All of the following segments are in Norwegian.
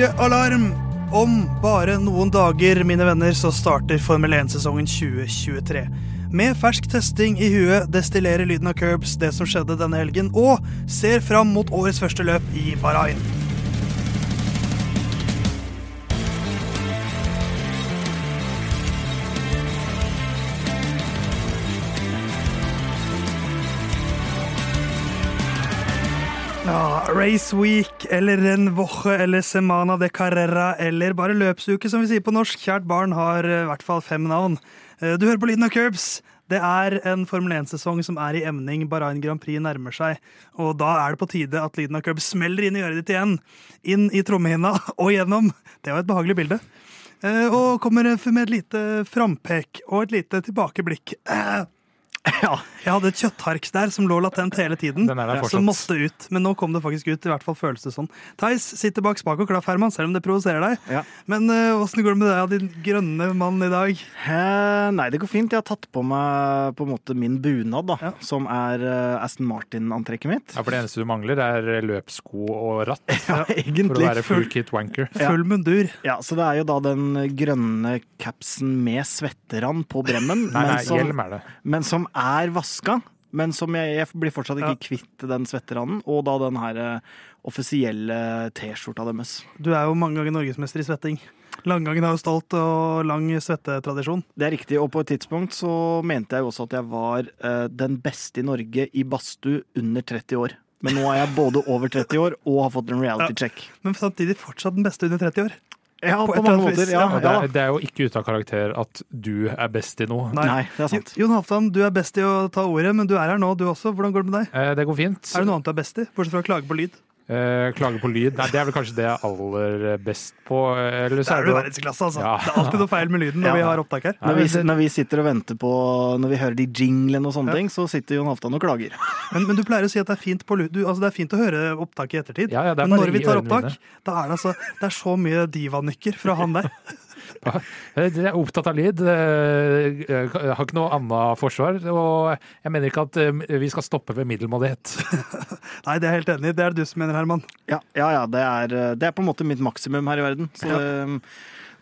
Løpsukealarm! Om bare noen dager, mine venner, så starter Formel 1-sesongen 2023. Med fersk testing i huet destillerer lyden av curbs det som skjedde denne helgen, og ser fram mot årets første løp i Bahrain. Race Week eller en Woche eller Semana de Carrera eller bare løpsuke, som vi sier på norsk. Kjært barn har eh, i hvert fall fem navn. Eh, Du hører på Lyden av Curbs. Det er en Formel 1-sesong som er i emning. Bahrain Grand Prix nærmer seg. Og da er det på tide at Lyden av Curbs smeller inn i øret ditt igjen. Inn i trommehinna og gjennom. Det var et behagelig bilde. Eh, Og kommer med et lite frampek og et lite tilbakeblikk. Eh, Ja. Jeg hadde et kjøtthark der som lå latent hele tiden. Den er der Som måtte ut. Men nå kom det faktisk ut. I hvert fall føles det sånn. Theis sitter bak spak og klaff, Herman, selv om det provoserer deg. Ja. Men åssen uh, går det med deg, din grønne mann i dag? Eh, nei, det går fint. Jeg har tatt på meg på en måte min bunad, da, Ja. som er uh, Aston Martin-antrekket mitt. Ja, for Det eneste du mangler, er løpssko og ratt. Ja, For å være full kit wanker. Ja. Full mundur. Ja, Så det er jo da den grønne capsen med svetterand på bremmen, Nei, nei, men, som, hjelm er det. men som er vaska. Men som jeg, jeg blir fortsatt ikke Ja. kvitt den svetteranden. Og da den her eh, offisielle T-skjorta deres. Du er jo mange ganger norgesmester i svetting. Langgangen er jo stolt og lang svettetradisjon. Det er riktig, og på et tidspunkt så mente jeg jo også at jeg var eh, den beste i Norge i badstue under 30 år. Men nå er jeg både over 30 år og har fått en reality check. Men samtidig fortsatt den beste under 30 år. Ja, På på, mange måter. Ja. Det, er, det er jo ikke ute av karakter at du er best i noe. Nei. Nei, det er sant. Jon Halvdan, du er best i å ta ordet, men du er her nå, du også. Hvordan går det med deg? Eh, Det går fint. Er det noe annet du er best i? Bortsett fra å klage på lyd. Eh, klage på lyd. Nei, det er vel kanskje det jeg er aller best på. Eller så Det er er du verdensklasse, altså. Ja. Det er alltid noe feil med lyden når Ja. vi har opptak her. Når vi, når vi sitter og venter på Når vi hører de jinglene og sånne Ja. ting, så sitter Jon Halvdan og klager. Men, men du pleier å si at det er fint på lyd. Du, altså det er fint å høre opptak i ettertid. Ja, ja, det er men når vi tar opptak, da er det altså Det er så mye divanykker fra han der. Eh, Jeg er opptatt av lyd. eh, Jeg har ikke noe annet forsvar. Og jeg mener ikke at eh, vi skal stoppe ved middelmådighet. Nei, det er jeg helt enig i. Det er det du som mener, Herman. Ja, ja, ja det, er, det er på en måte mitt maksimum her i verden. Så ja.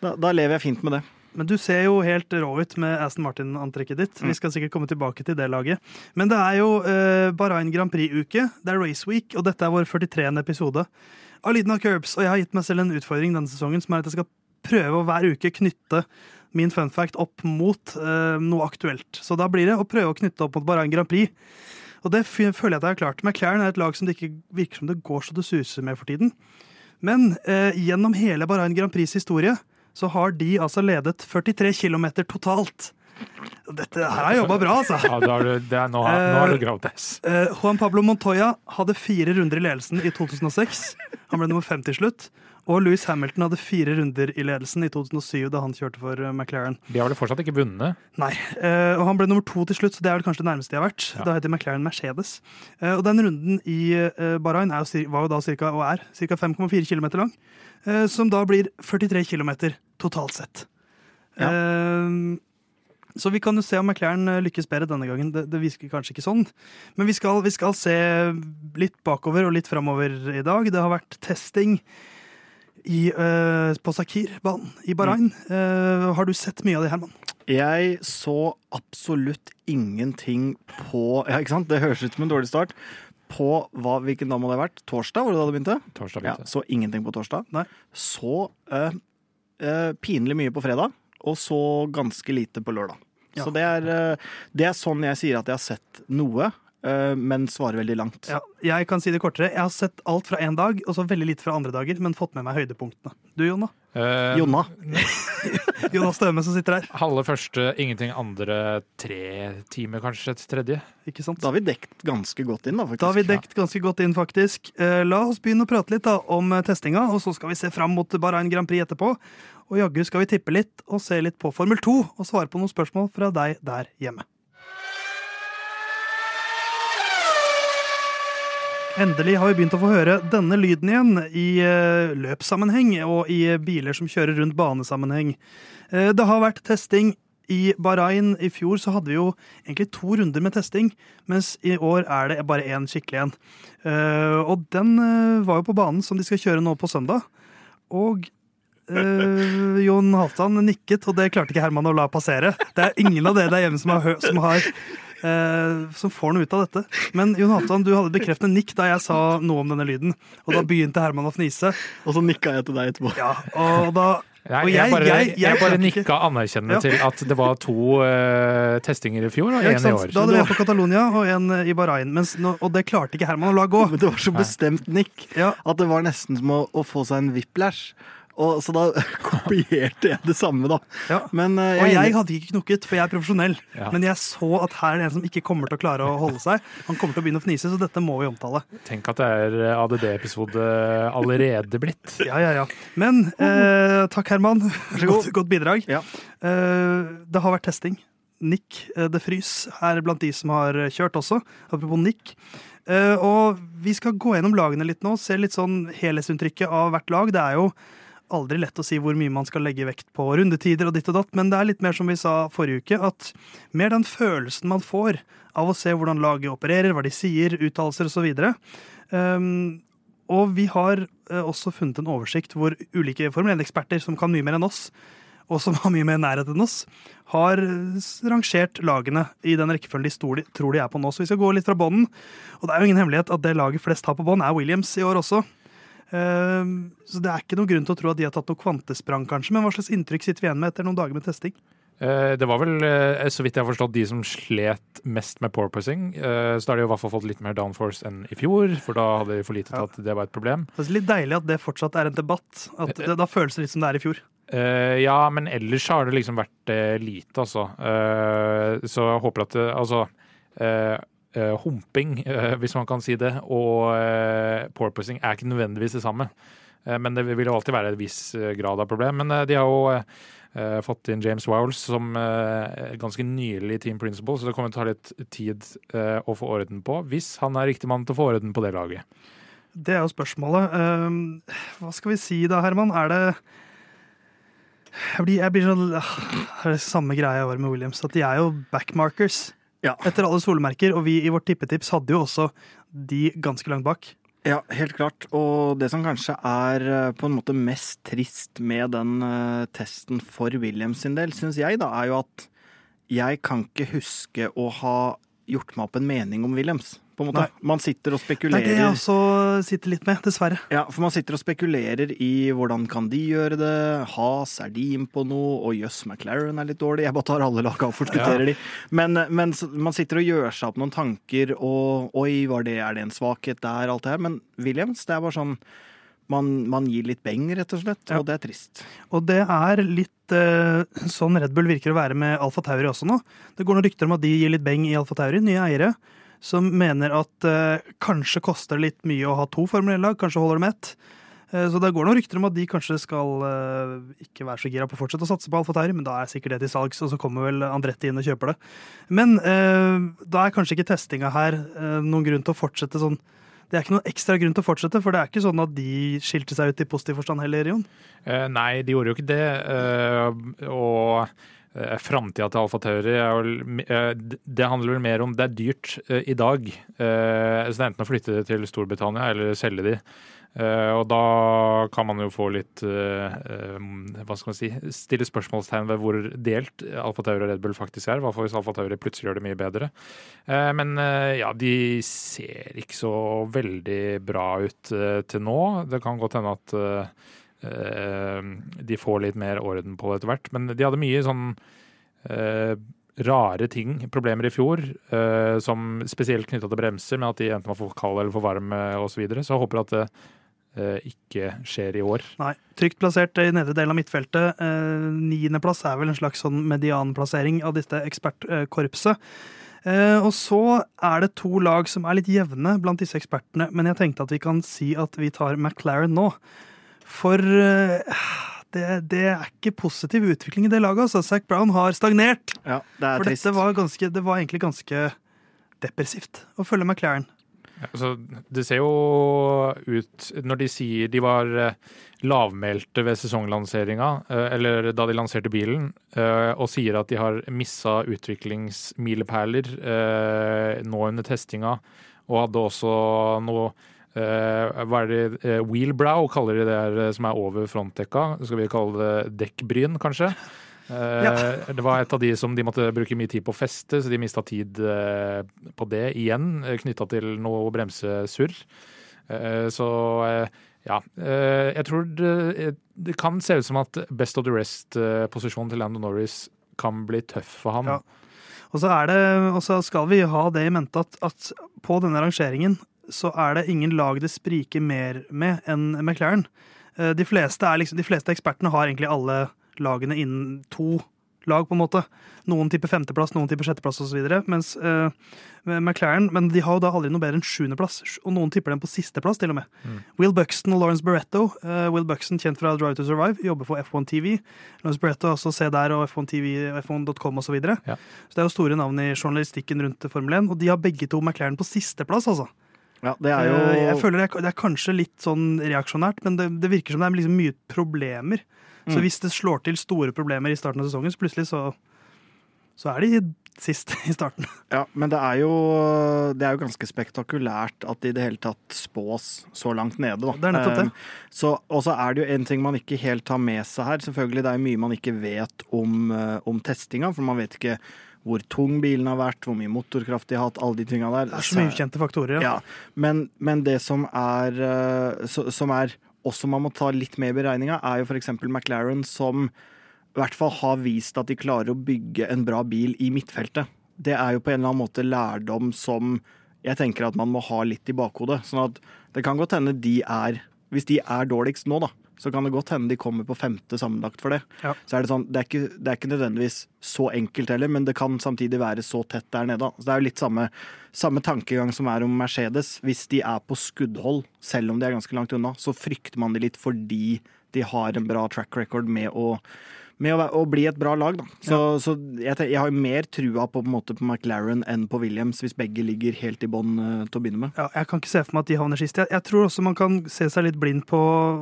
da, da lever jeg fint med det. Men du ser jo helt rå ut med Aston Martin-antrekket ditt. Vi skal sikkert komme tilbake til det laget. Men det er jo eh, Bahrain Grand Prix-uke. Det er Race Week, og dette er vår 43. episode av Lyden av Curbs. Og jeg har gitt meg selv en utfordring denne sesongen, som er at jeg skal prøve å hver uke knytte min fun fact opp mot uh, noe aktuelt. Så da blir det å prøve å knytte opp mot Bahrain Grand Prix. Og det føler jeg at jeg har klart. McLaren er et lag som det ikke virker som det går så det suser med for tiden. Men uh, gjennom hele Bahrain Grand Prix historie så har de altså ledet 43 km totalt. Dette her har jobba bra, altså. Ja, da har du, det er, nå, har- nå har du gravd deg. Uh, Juan Pablo Montoya hadde fire runder i ledelsen i 2006. Han ble nummer fem til slutt. Og Louis Hamilton hadde fire runder i ledelsen i 2007 da han kjørte for eh, McLaren. De har vel fortsatt ikke vunnet. Nei, eh, og Han ble nummer to til slutt, så det er vel kanskje det nærmeste de har vært. Ja. Da heter McLaren Mercedes. Eh, og Den runden i Bahrain er jo, var jo da cirka, og er ca. 5,4 km lang. som da blir 43 km totalt sett. Ja. Så vi kan jo se om McLaren lykkes bedre denne gangen. Det, det virker kanskje ikke sånn. Men vi skal, vi skal se litt bakover og litt framover i dag. Det har vært testing i, uh, på Sakir-banen i Bahrain. Uh, har du sett mye av det, Herman? Jeg så absolutt ingenting på Ja, ikke sant? Det høres ut som en dårlig start. På hva, hvilken dag må det ha vært? Torsdag, var det da det begynte? Torsdag Ja, begynte. så ingenting på torsdag. Nei. Så uh, eh, pinlig mye på fredag, og så ganske lite på lørdag. Ja. Så det er, det er sånn jeg sier at jeg har sett noe, men svarer veldig langt. Ja, jeg kan si det kortere. Jeg har sett alt fra én dag, og så veldig lite fra andre dager, men fått med meg høydepunktene. Du, Jonna? Uh, Jonna. Jonna Støme som sitter her. halve første, ingenting andre, tre timer kanskje et tredje. Ikke sant? Da har vi dekt ganske godt inn, da, faktisk. Da har vi dekt ganske godt inn, faktisk. Eh, La oss begynne å prate litt da om eh, testinga, og så skal vi se fram mot Bahrain Grand Prix etterpå. Og jaggu skal vi tippe litt og se litt på Formel 2 og svare på noen spørsmål fra deg der hjemme. Endelig har vi begynt å få høre denne lyden igjen i eh, løpssammenheng og i biler som kjører rundt banesammenheng. Eh, Det har vært testing I Bahrain i fjor så hadde vi jo egentlig to runder med testing, mens i år er det bare én skikkelig en. Eh, og den var jo på banen som de skal kjøre nå på søndag. Og Uh, Jon Halvdan nikket, og det klarte ikke Herman å la passere. Det er ingen av dere der hjemme som har, som har eh, som får noe ut av dette. Men Jon Halvdan, du hadde bekreftende nikk da jeg sa noe om denne lyden. Og da begynte Herman å fnise. Og så nikka jeg til deg etterpå. Ja, og da Nei, jeg, jeg- bare, jeg- jeg, jeg bare nikka anerkjennende Ja. til at det var to uh, testinger i fjor og én ja, i år. Da hadde vi en på Catalonia og en i Bahrain. Mens og det klarte ikke Herman å la gå. Men det var så bestemt nikk at det var nesten som å, å få seg en whiplash. Og, så da kopierte jeg det samme, da. ja. Men jeg, Og er jeg hadde ikke knukket, for jeg er profesjonell. Ja. Men jeg så at her er det en som ikke kommer til å klare å holde seg. Han kommer til å begynne å fnise, så dette må vi omtale. Tenk at det er ADD-episode allerede blitt. Ja, ja, ja. Men eh, takk, Herman. Godt, godt bidrag. Ja. Eh, det har vært testing. Nick det Frys er blant de som har kjørt også. Apropos Nick. Eh, og vi skal gå gjennom lagene litt nå, se litt sånn helhetsinntrykket av hvert lag. Det er jo aldri lett å si hvor mye man skal legge vekt på rundetider og ditt og datt, men det er litt mer som vi sa forrige uke, at mer den følelsen man får av å se hvordan laget opererer, hva de sier, uttalelser osv. Um, og vi har eh, også funnet en oversikt hvor ulike Formel 1-eksperter som kan mye mer enn oss, og som har mye mer nærhet enn oss, har rangert lagene i den rekkefølgen de tror de er på nå. Så vi skal gå litt fra bånden. Og det er jo ingen hemmelighet at det laget flest har på bånd, er Williams i år også. Ehm, så det er ikke noen grunn til å tro at de har tatt noe kvantesprang, kanskje. Men hva slags inntrykk sitter vi igjen med etter noen dager med testing? Eh, Det var vel, eh, så vidt jeg har forstått, de som slet mest med porpoising. Så da har de i hvert fall fått litt mer downforce enn i fjor, for da hadde de for lite til at det var et problem. Det er litt deilig at det fortsatt er en debatt. At det, da føles det litt som det er i fjor. Eh, ja, men ellers har det liksom vært eh, lite, altså. Eh, så jeg håper at det, Altså eh, eh, Humping, eh, hvis man kan si det, og uh, porpoising er ikke nødvendigvis det samme. Eh, men det vil jo alltid være en viss eh, grad av problem. Men eh, de har jo eh, fått inn James Wowles som eh, ganske nylig team principal, så det kommer til å ta litt tid eh, å få orden på, hvis han er riktig mann til å få orden på det laget. Det er jo spørsmålet. Hva skal vi si da, Herman? Er det Jeg blir, jeg blir sånn ah, Det er det samme greia i år med Williams, at de er jo backmarkers Ja. etter alle solmerker. Og vi i vårt tippetips hadde jo også de ganske langt bak. Ja, helt klart. Og det som kanskje er eh, på en måte mest trist med den eh, testen for Williams sin del, syns jeg, da, er jo at jeg kan ikke huske å ha gjort meg opp en mening om Williams. På en måte. Nei. Man sitter og Det er det jeg også sitter litt med, dessverre. Ja, for man sitter og spekulerer i hvordan kan de gjøre det. Has, er de inn på noe? Og jøss, McLaren er litt dårlig. Jeg bare tar alle laga og forskutterer de. Men, men man sitter og gjør seg opp noen tanker, og oi, var det, er det en svakhet der, alt det her. Men Williams, det er bare sånn man, man gir litt beng, rett og slett, Ja. og det er trist. Og det er litt eh, sånn Red Bull virker å være med Alfa Tauri også nå. Det går noen rykter om at de gir litt beng i Alfa Tauri, nye eiere, som mener at eh, kanskje koster det litt mye å ha to Formel 1-lag, kanskje holder det med ett. Eh, Så det går noen rykter om at de kanskje skal eh, ikke være så gira på å fortsette å satse på Alfa Tauri, men da er sikkert det til salgs, og så kommer vel Andretti inn og kjøper det. Men eh, da er kanskje ikke testinga her eh, noen grunn til å fortsette sånn det er ikke noen ekstra grunn til å fortsette, for det er ikke sånn at de skilte seg ut i positiv forstand heller, Jon. Nei, de gjorde jo ikke det. og uh, framtida til Alfa Tauri eh, Det handler vel mer om Det er dyrt eh, i dag. Eh, så det er enten å flytte det til Storbritannia eller selge de. Eh, og da kan man jo få litt eh, eh, Hva skal man si Stille spørsmålstegn ved hvor delt Alfa Tauri og Red Bull faktisk er. hva får hvis Alfa Tauri plutselig gjør det mye bedre. Eh, men eh, ja, de ser ikke så veldig bra ut eh, til nå. Det kan godt hende at eh, eh, de får litt mer orden på det etter hvert. Men de hadde mye sånn eh, rare ting, problemer i fjor, eh, som spesielt knytta til bremser, med at de enten var for kalde eller for varme osv. Så, videre. så jeg håper at eh, ikke skjer i år. Nei. Trygt plassert i nedre del av midtfeltet. Eh, Niendeplass er vel en slags sånn medianplassering av dette ekspertkorpset. Eh, og så er det to lag som er litt jevne blant disse ekspertene, men jeg tenkte at vi kan si at vi tar McLaren nå. For eh, det, det er ikke positiv utvikling i det laget. altså. Zac Brown har stagnert. Ja, det er For trist. dette var, ganske, det var egentlig ganske depressivt å følge McLaren. Altså, det ser jo ut Når de sier de var eh, lavmælte ved sesonglanseringa, eh, eller da de lanserte bilen, og sier at de har missa utviklingsmilepæler nå under testinga, og hadde også noe hva er det, eh, Wheelbrow kaller de det her eh, som er over frontdekka. Skal vi kalle det dekkbryn, kanskje? Ja. Det var et av de som de måtte bruke mye tid på å feste, så de mista tid eh, på det igjen, knytta til noe bremsesurr. Eh, Så eh, ja. eh, Jeg tror det, det kan se ut som at best of the rest-posisjonen til Landon Norris kan bli tøff for ham. Ja. Og så, er det, og så skal vi ha det i mente at, at på denne rangeringen så er det ingen lag det spriker mer med enn McLaren. Eh, De fleste, er liksom, de fleste ekspertene har egentlig alle lagene innen to lag, på en måte. Noen tipper femteplass, noen tipper sjetteplass osv. Mens uh, McLaren Men de har jo da aldri noe bedre enn sjuendeplass, og noen tipper dem på sisteplass, til og med. Mm. Will Buxton og Lawrence Beretto. Uh, Will Buxton, kjent fra Drive to Survive, jobber for F1 TV. Lawrence Beretto også se der og F1 TV, F1.com osv. Så, videre. Ja. så det er jo store navn i journalistikken rundt Formel 1, og de har begge to McLaren på sisteplass, altså. Ja, det er jo Eh, Jeg føler det er, det er kanskje litt sånn reaksjonært, men det, det virker som det er liksom mye problemer. Så Mm. hvis det slår til store problemer i starten av sesongen, så plutselig så, så er de sist i starten. Ja, men det er, jo, det er jo ganske spektakulært at det i det hele tatt spås så langt nede. Da. Det er nettopp det. Eh, Så, og så er det jo en ting man ikke helt har med seg her. Selvfølgelig, Det er mye man ikke vet om, eh, om testinga, for man vet ikke hvor tung bilen har vært, hvor mye motorkraft de har hatt, alle de tinga der. Det er så mye ukjente faktorer. Ja, men, men det som er, eh, så, som er også man må ta litt med i beregninga, er jo f.eks. McLaren, som i hvert fall har vist at de klarer å bygge en bra bil i midtfeltet. Det er jo på en eller annen måte lærdom som jeg tenker at man må ha litt i bakhodet. Sånn at det kan godt hende de er Hvis de er dårligst nå, da, så kan det godt hende de kommer på femte sammenlagt for det. Ja. Så er det sånn, det er, ikke, det er ikke nødvendigvis så enkelt heller, men det kan samtidig være så tett der nede. Så det er jo litt samme, samme tankegang som er om Mercedes. Hvis de er på skuddhold, selv om de er ganske langt unna, så frykter man de litt fordi de har en bra track record med å, med å, å bli et bra lag. Da. Så, så jeg, jeg har mer trua på, på, en måte, på McLaren enn på Williams, hvis begge ligger helt i bånn uh, til å begynne med. Ja, jeg kan ikke se for meg at de havner sist. Jeg, jeg tror også man kan se seg litt blind på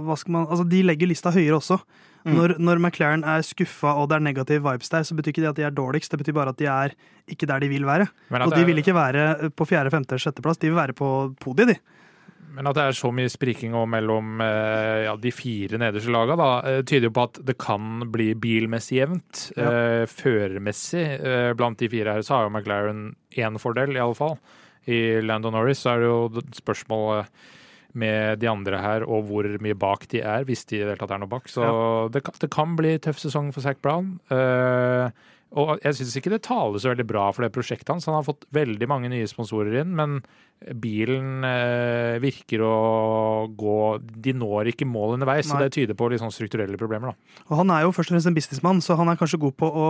hva skal man, altså De legger lista høyere også. Mm. Når, når McLaren er skuffa og det er negative vibes der, så betyr ikke det at de er dårligst, det betyr bare at de er ikke der de vil være. Og de vil ikke være på fjerde, femte, sjetteplass, de vil være på podiet, de. Men at det er så mye spriking mellom eh, ja, de fire nederste laga, da, eh, tyder jo på at det kan bli bilmessig jevnt. Ja. Eh, Førermessig blant de fire her så har jo McLaren én fordel, i alle fall. I Landon Norris så er det jo spørsmål med de andre her, og hvor mye bak de er, hvis de i det hele tatt er noe bak. Så det, kan, det kan bli tøff sesong for Zac Brown. Eh, og jeg syns ikke det taler så veldig bra for det prosjektet hans. Han har fått veldig mange nye sponsorer inn, men bilen eh, virker å gå De når ikke mål underveis, så det tyder på litt sånn strukturelle problemer, da. Og han er jo først og fremst en businessmann, så han er kanskje god på å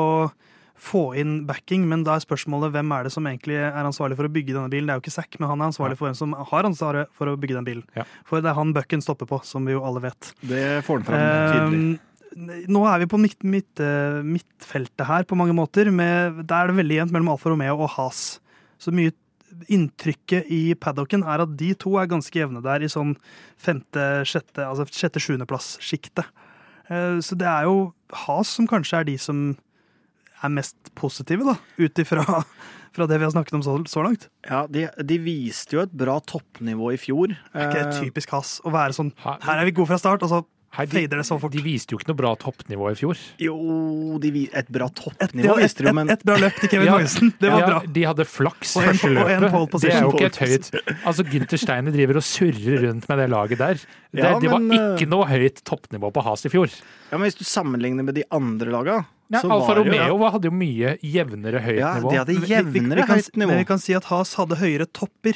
få inn backing, men da er spørsmålet hvem er det som egentlig er ansvarlig for å bygge denne bilen. Det er jo ikke Zack, men han er ansvarlig for hvem som har ansvaret for å bygge den bilen. Ja. For det er han bucken stopper på, som vi jo alle vet. Det får han fram tydelig. Eh, nå er vi på midt, midt, eh, midtfeltet her på mange måter. Med, der er det veldig jevnt mellom Alfa Romeo og Has. Så mye inntrykket i paddocken er at de to er ganske jevne der i sånn femte, sjette, altså sjette-sjuendeplass-sjiktet. Eh, Så det er jo Has som kanskje er de som er mest positive, da, ut ifra fra det vi har snakket om så, så langt. Ja, de, de viste jo et bra toppnivå i fjor. Det er ikke det typisk Has å være sånn Her- Her er vi gode fra start, og så Her, de, fader det så fort. de viste jo ikke noe bra toppnivå i fjor. Jo, de, vi- et bra toppnivå et, viste de jo, et, men et bra løp til Kevin Magnussen. Det var ja, bra. De hadde flaks Og en første po- og en løpet. Det er jo ikke et høyt Altså, Gunther Steiner driver og surrer rundt med det laget der. Det, Ja, det var eh, ikke noe høyt toppnivå på Has i fjor. ja, men hvis du sammenligner med de andre laga, Ja, Alfa Romeo ja. Hadde jo mye jevnere høyt Ja, nivå. de hadde Vi- vi- vi jevnere kan- høyt nivå. Men vi kan si at Has hadde høyere topper.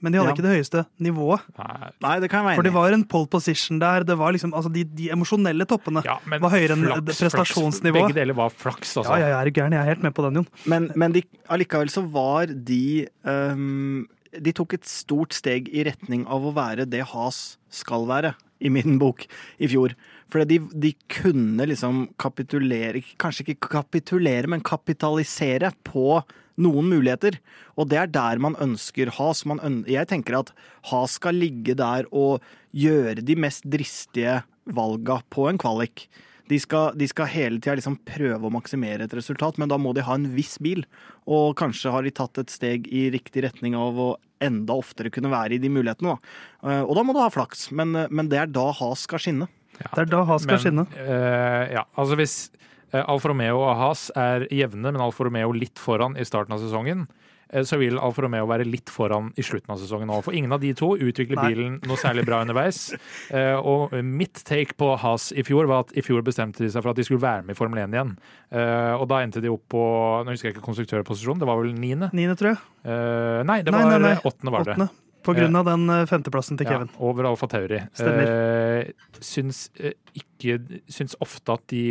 Men de hadde Ja. ikke det høyeste nivået. Nei, Nei, det kan jeg For det var en pole position der. Det var liksom, altså de, de emosjonelle toppene Ja, var høyere enn flaks. prestasjonsnivået. Begge deler var flaks, altså. Ja, ja, jeg er gæren. Jeg er helt med på den, Jon. Men, men de, allikevel så var de um, De tok et stort steg i retning av å være det Has skal være, i min bok, i fjor. For de, de kunne liksom kapitulere Kanskje ikke kapitulere, men kapitalisere på noen muligheter. Og det er der man ønsker Has. Man øn jeg tenker at Has skal ligge der og gjøre de mest dristige valga på en kvalik. De skal, de skal hele tida liksom prøve å maksimere et resultat, men da må de ha en viss bil. Og kanskje har de tatt et steg i riktig retning av å enda oftere kunne være i de mulighetene. Da. Eh, Og da må du ha flaks, men, eh, men det er da Has skal skinne. Det er da Has skal skinne. eh, ja, altså hvis Alfa Romeo og Haas er jevne, men Alfa Romeo litt foran i starten av sesongen, eh, så vil Alfa Romeo være litt foran i slutten av sesongen òg. For ingen av de to utvikler Nei. bilen noe særlig bra underveis. Eh, og mitt take på Haas i fjor var at i fjor bestemte de seg for at de skulle være med i Formel 1 igjen. Eh, og da endte de opp på Nå husker jeg ikke konstruktørposisjon, det var vel niende? Niende, tror jeg. Eh, nei, det var åttende, var det. Åttende. På grunn av den eh, femteplassen til Kevin. Ja, over Alfa Tauri. Stemmer. Eh, syns, eh, ikke, syns ofte at de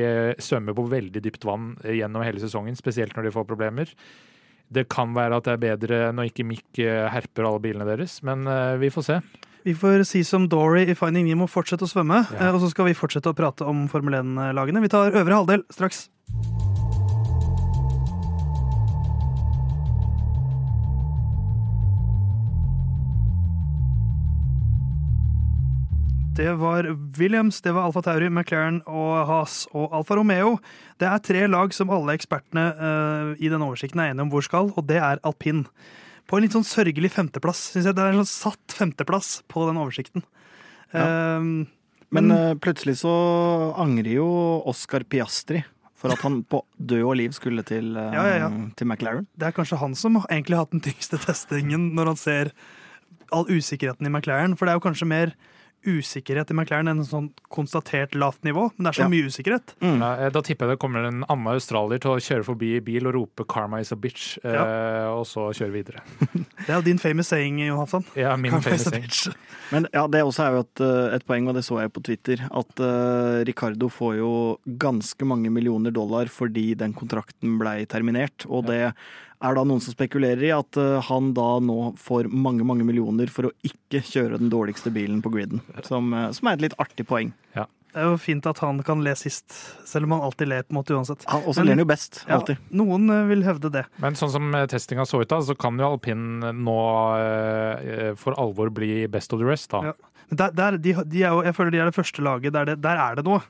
eh, svømmer på veldig dypt vann eh, gjennom hele sesongen, spesielt når de får problemer. Det kan være at det er bedre når ikke Mick eh, herper alle bilene deres, men eh, vi får se. Vi får si som Dory i Finding Nemo, fortsette å svømme. Ja. eh, Og så skal vi fortsette å prate om Formel 1-lagene. Vi tar øvre halvdel straks. Det var Williams, det var Alfa Tauri, McLaren og Haas og Alfa Romeo. Det er tre lag som alle ekspertene uh, i denne oversikten er enige om hvor skal, og det er alpin. På en litt sånn sørgelig femteplass. syns jeg Det er en sånn satt femteplass på den oversikten. Eh, Men eh, plutselig så angrer jo Oscar Piastri for at han på død og liv skulle til, Ja, ja, ja. til McLaren. det er kanskje han som egentlig har hatt den tyngste testingen når han ser all usikkerheten i McLaren. For det er jo kanskje mer usikkerhet i McLaren enn en sånn konstatert lavt nivå. Men det er så Ja. mye usikkerhet. Mm. Da, eh, da tipper jeg det kommer en annen australier til å kjøre forbi i bil og rope 'Karma is a bitch', eh, og så kjøre videre. Det er jo din famous saying, Johansson. Ja, min Karma famous bitch. Men ja, det også er jo et, eh, et poeng, og det så jeg på Twitter, at uh, Ricardo får jo ganske mange millioner dollar fordi den kontrakten blei terminert. Og det er da noen som spekulerer i at eh, han da nå får mange, mange millioner for å ikke kjøre den dårligste bilen på griden. Som, eh, som er et litt artig poeng. Det er jo fint at han kan le sist, selv om han alltid ler på en måte uansett. Han, også Men- ler han jo best, Ja, alltid. noen eh, vil hevde det. Men sånn som testinga så ut da, så kan jo alpin nå for alvor bli best of the rest, da. Ja. Der, der, de, de er jo, jeg føler de er det første laget der, det, der er det noe.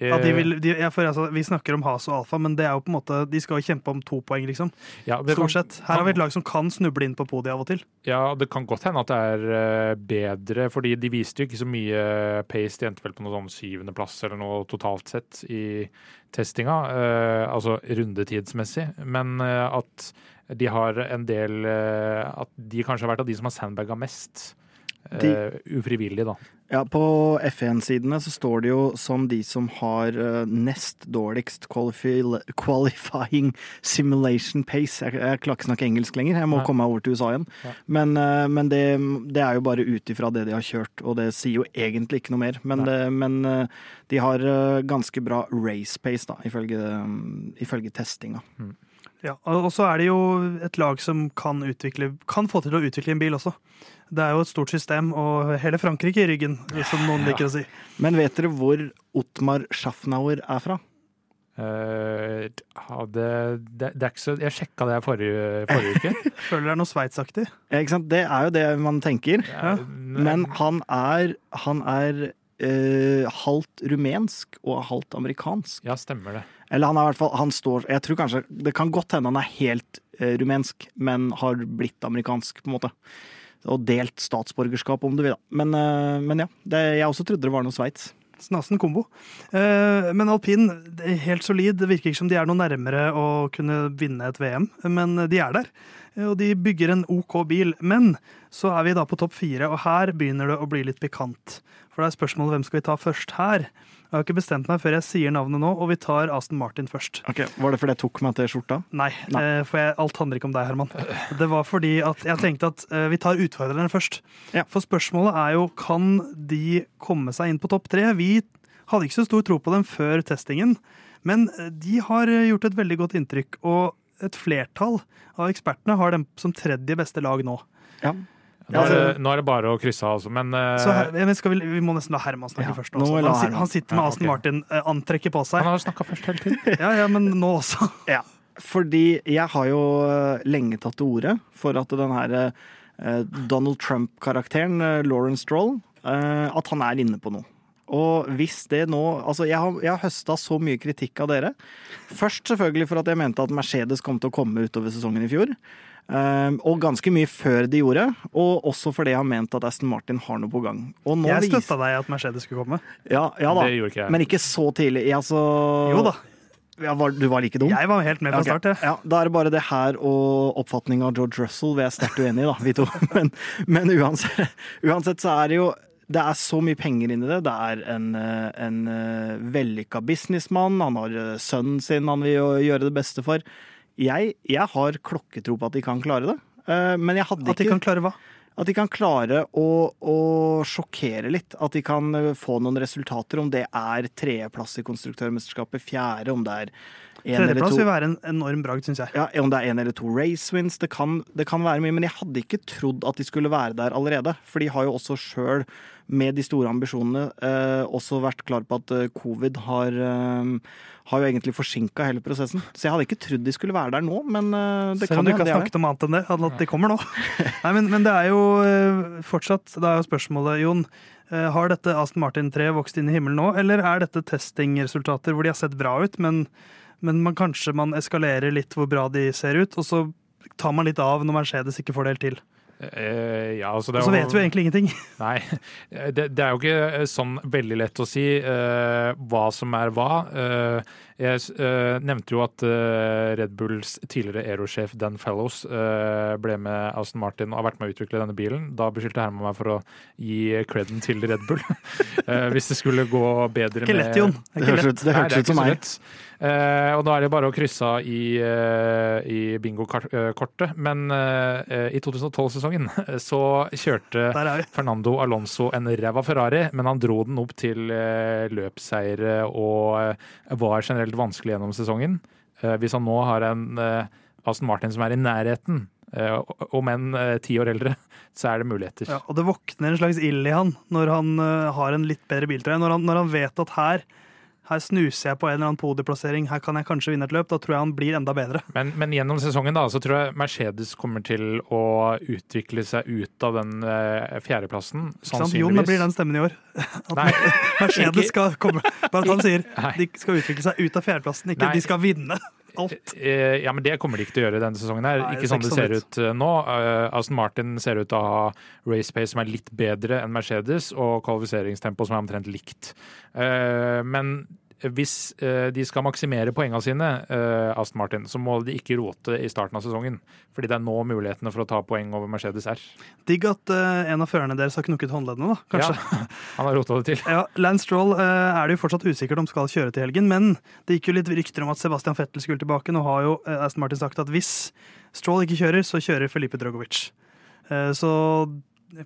At de Eh, vil, de, ja, for altså, vi snakker om Has og Alfa, men det er jo på en måte, de skal jo kjempe om to poeng, liksom. ja, kan- Stort sett. Her har vi et lag som kan snuble inn på podiet av og til. Ja, det kan godt hende at det er eh, bedre, fordi de viste jo ikke så mye pace. De endte vel på noe sånn syvendeplass eller noe totalt sett i testinga, eh, altså rundetidsmessig. Men eh, at de har en del eh, At de kanskje har vært av de som har sandbaga mest. Eh, ufrivillig, da. Ja, På F1-sidene så står det jo som de som har uh, nest dårligst qualifying simulation pace. Jeg, jeg klarer ikke snakke engelsk lenger, jeg må Nei. komme meg over til USA igjen. Ja. Men, uh, men det, det er jo bare ut ifra det de har kjørt, og det sier jo egentlig ikke noe mer. Men, det, men de har ganske bra race pace, da, ifølge, um, ifølge testinga. Ja, og så er det jo et lag som kan, utvikle, kan få til å utvikle en bil også. Det er jo et stort system, og hele Frankrike i ryggen, som noen liker å si. Men vet dere hvor Ottmar Schaffnauer er fra? Uh, ja, det, det, det er ikke så Jeg sjekka det forrige, forrige uke. Føler det er noe sveitsaktig. Ja, ikke sant? Det er jo det man tenker. Ja. Men han er, han er eh, halvt rumensk og halvt amerikansk. Ja, stemmer det. Eller han er i hvert fall Han står Jeg tror kanskje Det kan godt hende han er helt eh, rumensk, men har blitt amerikansk, på en måte. Og delt statsborgerskap, om du vil. da. Men, eh, men ja. Det, jeg også trodde det var noe Sveits. Snassen kombo. Eh, men alpin, helt solid. Det virker ikke som de er noe nærmere å kunne vinne et VM, men de er der. Eh, Og de bygger en OK bil. Men så er vi da på topp fire, og her begynner det å bli litt pikant. For det er spørsmålet hvem skal vi ta først her? Jeg har ikke bestemt meg før jeg sier navnet nå, og vi tar Aston Martin først. Ok, Var det fordi jeg tok meg til skjorta? Nei, Nei. eh, for jeg, alt handler ikke om deg, Herman. Det var fordi at jeg tenkte at eh, vi tar utfordrerne først. Ja. For spørsmålet er jo kan de komme seg inn på topp tre. Vi hadde ikke så stor tro på dem før testingen, men eh, de har gjort et veldig godt inntrykk. Og et flertall av ekspertene har dem som tredje beste lag nå. Ja. Nå er, det, nå er det bare å krysse av, altså. Men eh, Så her, men skal vi, vi må nesten la Herman snakke Ja, først. Også. Han, han sitter med Ja, Aston Martin, Martin-antrekket på han seg. har snakka først hele tiden. Ja, ja, men nå også. Ja. fordi jeg har jo eh, lenge tatt til orde for at den her Donald Trump-karakteren, Lauren Lawrence Stroll, eh, at han er inne på noe. Og hvis det nå Altså, jeg har, jeg har høsta så mye kritikk av dere. Først selvfølgelig for at jeg mente at Mercedes kom til å komme utover sesongen i fjor. Eh, og ganske mye før de gjorde. Og også fordi jeg har ment at Aston Martin har noe på gang. Og nå Jeg støtta deg i at Mercedes skulle komme. Ja, ja da. Det ikke jeg. Men ikke så tidlig. Jeg, altså, Jo da, Ja, var, du var like dum? jeg var helt med fra start. jeg. Ja, Da er det bare det her og oppfatningen av George Russell vi er sterkt uenige i, da, vi to. Men, men uansett, uansett så er det jo det er så mye penger inni det. Det er en, eh, en eh, vellykka businessmann. Han har eh, sønnen sin han vil gjøre det beste for. Jeg, jeg har klokketro på at de kan klare det. Eh, Men jeg hadde At de kan klare hva? at de kan klare å, å sjokkere litt. At de kan eh, få noen resultater, om det er tredjeplass i konstruktørmesterskapet, fjerde, om det er en eller to vil være en enorm bragd, syns jeg. ja, Om det er en eller to race wins. Det kan, det kan være mye. Men jeg hadde ikke trodd at de skulle være der allerede. For de har jo også sjøl, med de store ambisjonene, eh, også vært klar på at eh, covid har, eh, har jo egentlig forsinka hele prosessen. Så jeg hadde ikke trodd de skulle være der nå, men det Selv kan om du ikke har snakket om annet enn det. At de kommer nå. Nei, men, men det er jo fortsatt Da er jo spørsmålet, Jon. Har dette Aston Martin-treet vokst inn i himmelen nå, eller er dette testingresultater hvor de har sett bra ut, men, men man, kanskje man eskalerer litt hvor bra de ser ut, og så tar man litt av når Mercedes ikke får det helt til. Eh, ja, altså det Og så vet vi egentlig ingenting. Nei, det, det er jo ikke sånn veldig lett å si uh, hva som er hva. Eh, jeg uh, nevnte jo at uh, Red Bulls tidligere aerosjef Dan Fellows uh, ble med Aston Martin og har vært med å utvikle denne bilen. Da beskyldte Herman meg for å gi creden til Red Bull. Eh, hvis det skulle gå bedre Ikke med lett, Jon. Det ikke lett. ut, det hørtes ut som meg. Eh, og da er det bare å krysse av i, uh, i bingokortet. Men eh, i 2012-sesongen så kjørte er. Fernando Alonso en ræva Ferrari, men han dro den opp til uh, løpsseire og eh, var generelt vanskelig gjennom sesongen. Eh, hvis han nå har en eh, Aston Martin som er i nærheten, eh, om enn ti år eldre, så er det muligheter. Ja, og det våkner en slags ild i han når han har en litt bedre biltrøye. Når når han vet at her, her snuser jeg på en eller annen podieplassering, her kan jeg kanskje vinne et løp. Da tror jeg han blir enda bedre. Men, men gjennom sesongen da, så tror jeg Mercedes kommer til å utvikle seg ut av den eh, fjerdeplassen. sannsynligvis. Jo, det blir den stemmen i år. At Nei, Mercedes skal komme Bare at han sier de skal utvikle seg ut av fjerdeplassen, ikke Nei. de skal vinne alt. Eh, Ja, men det kommer de ikke til å gjøre denne sesongen. her. Nei, ikke sånn det ser ut eh, nå. Eh, Aston Martin ser ut til å ha race pace som er litt bedre enn Mercedes, og kvalifiseringstempo som er omtrent likt. Eh, Men hvis eh, de skal maksimere poengene sine, eh, Aston Martin, så må de ikke rote i starten av sesongen. Fordi det er nå mulighetene for å ta poeng over Mercedes R. Digg at eh, en av førerne deres har knukket håndleddene, da, kanskje. Ja, han har rota det til. Ja, Lance Stroll er det jo fortsatt usikkert om skal kjøre til helgen, men det gikk jo litt rykter om at Sebastian Fettel skulle tilbake. Nå har jo Aston Martin sagt at hvis Stroll ikke kjører, så kjører Felipe Drogovic. Så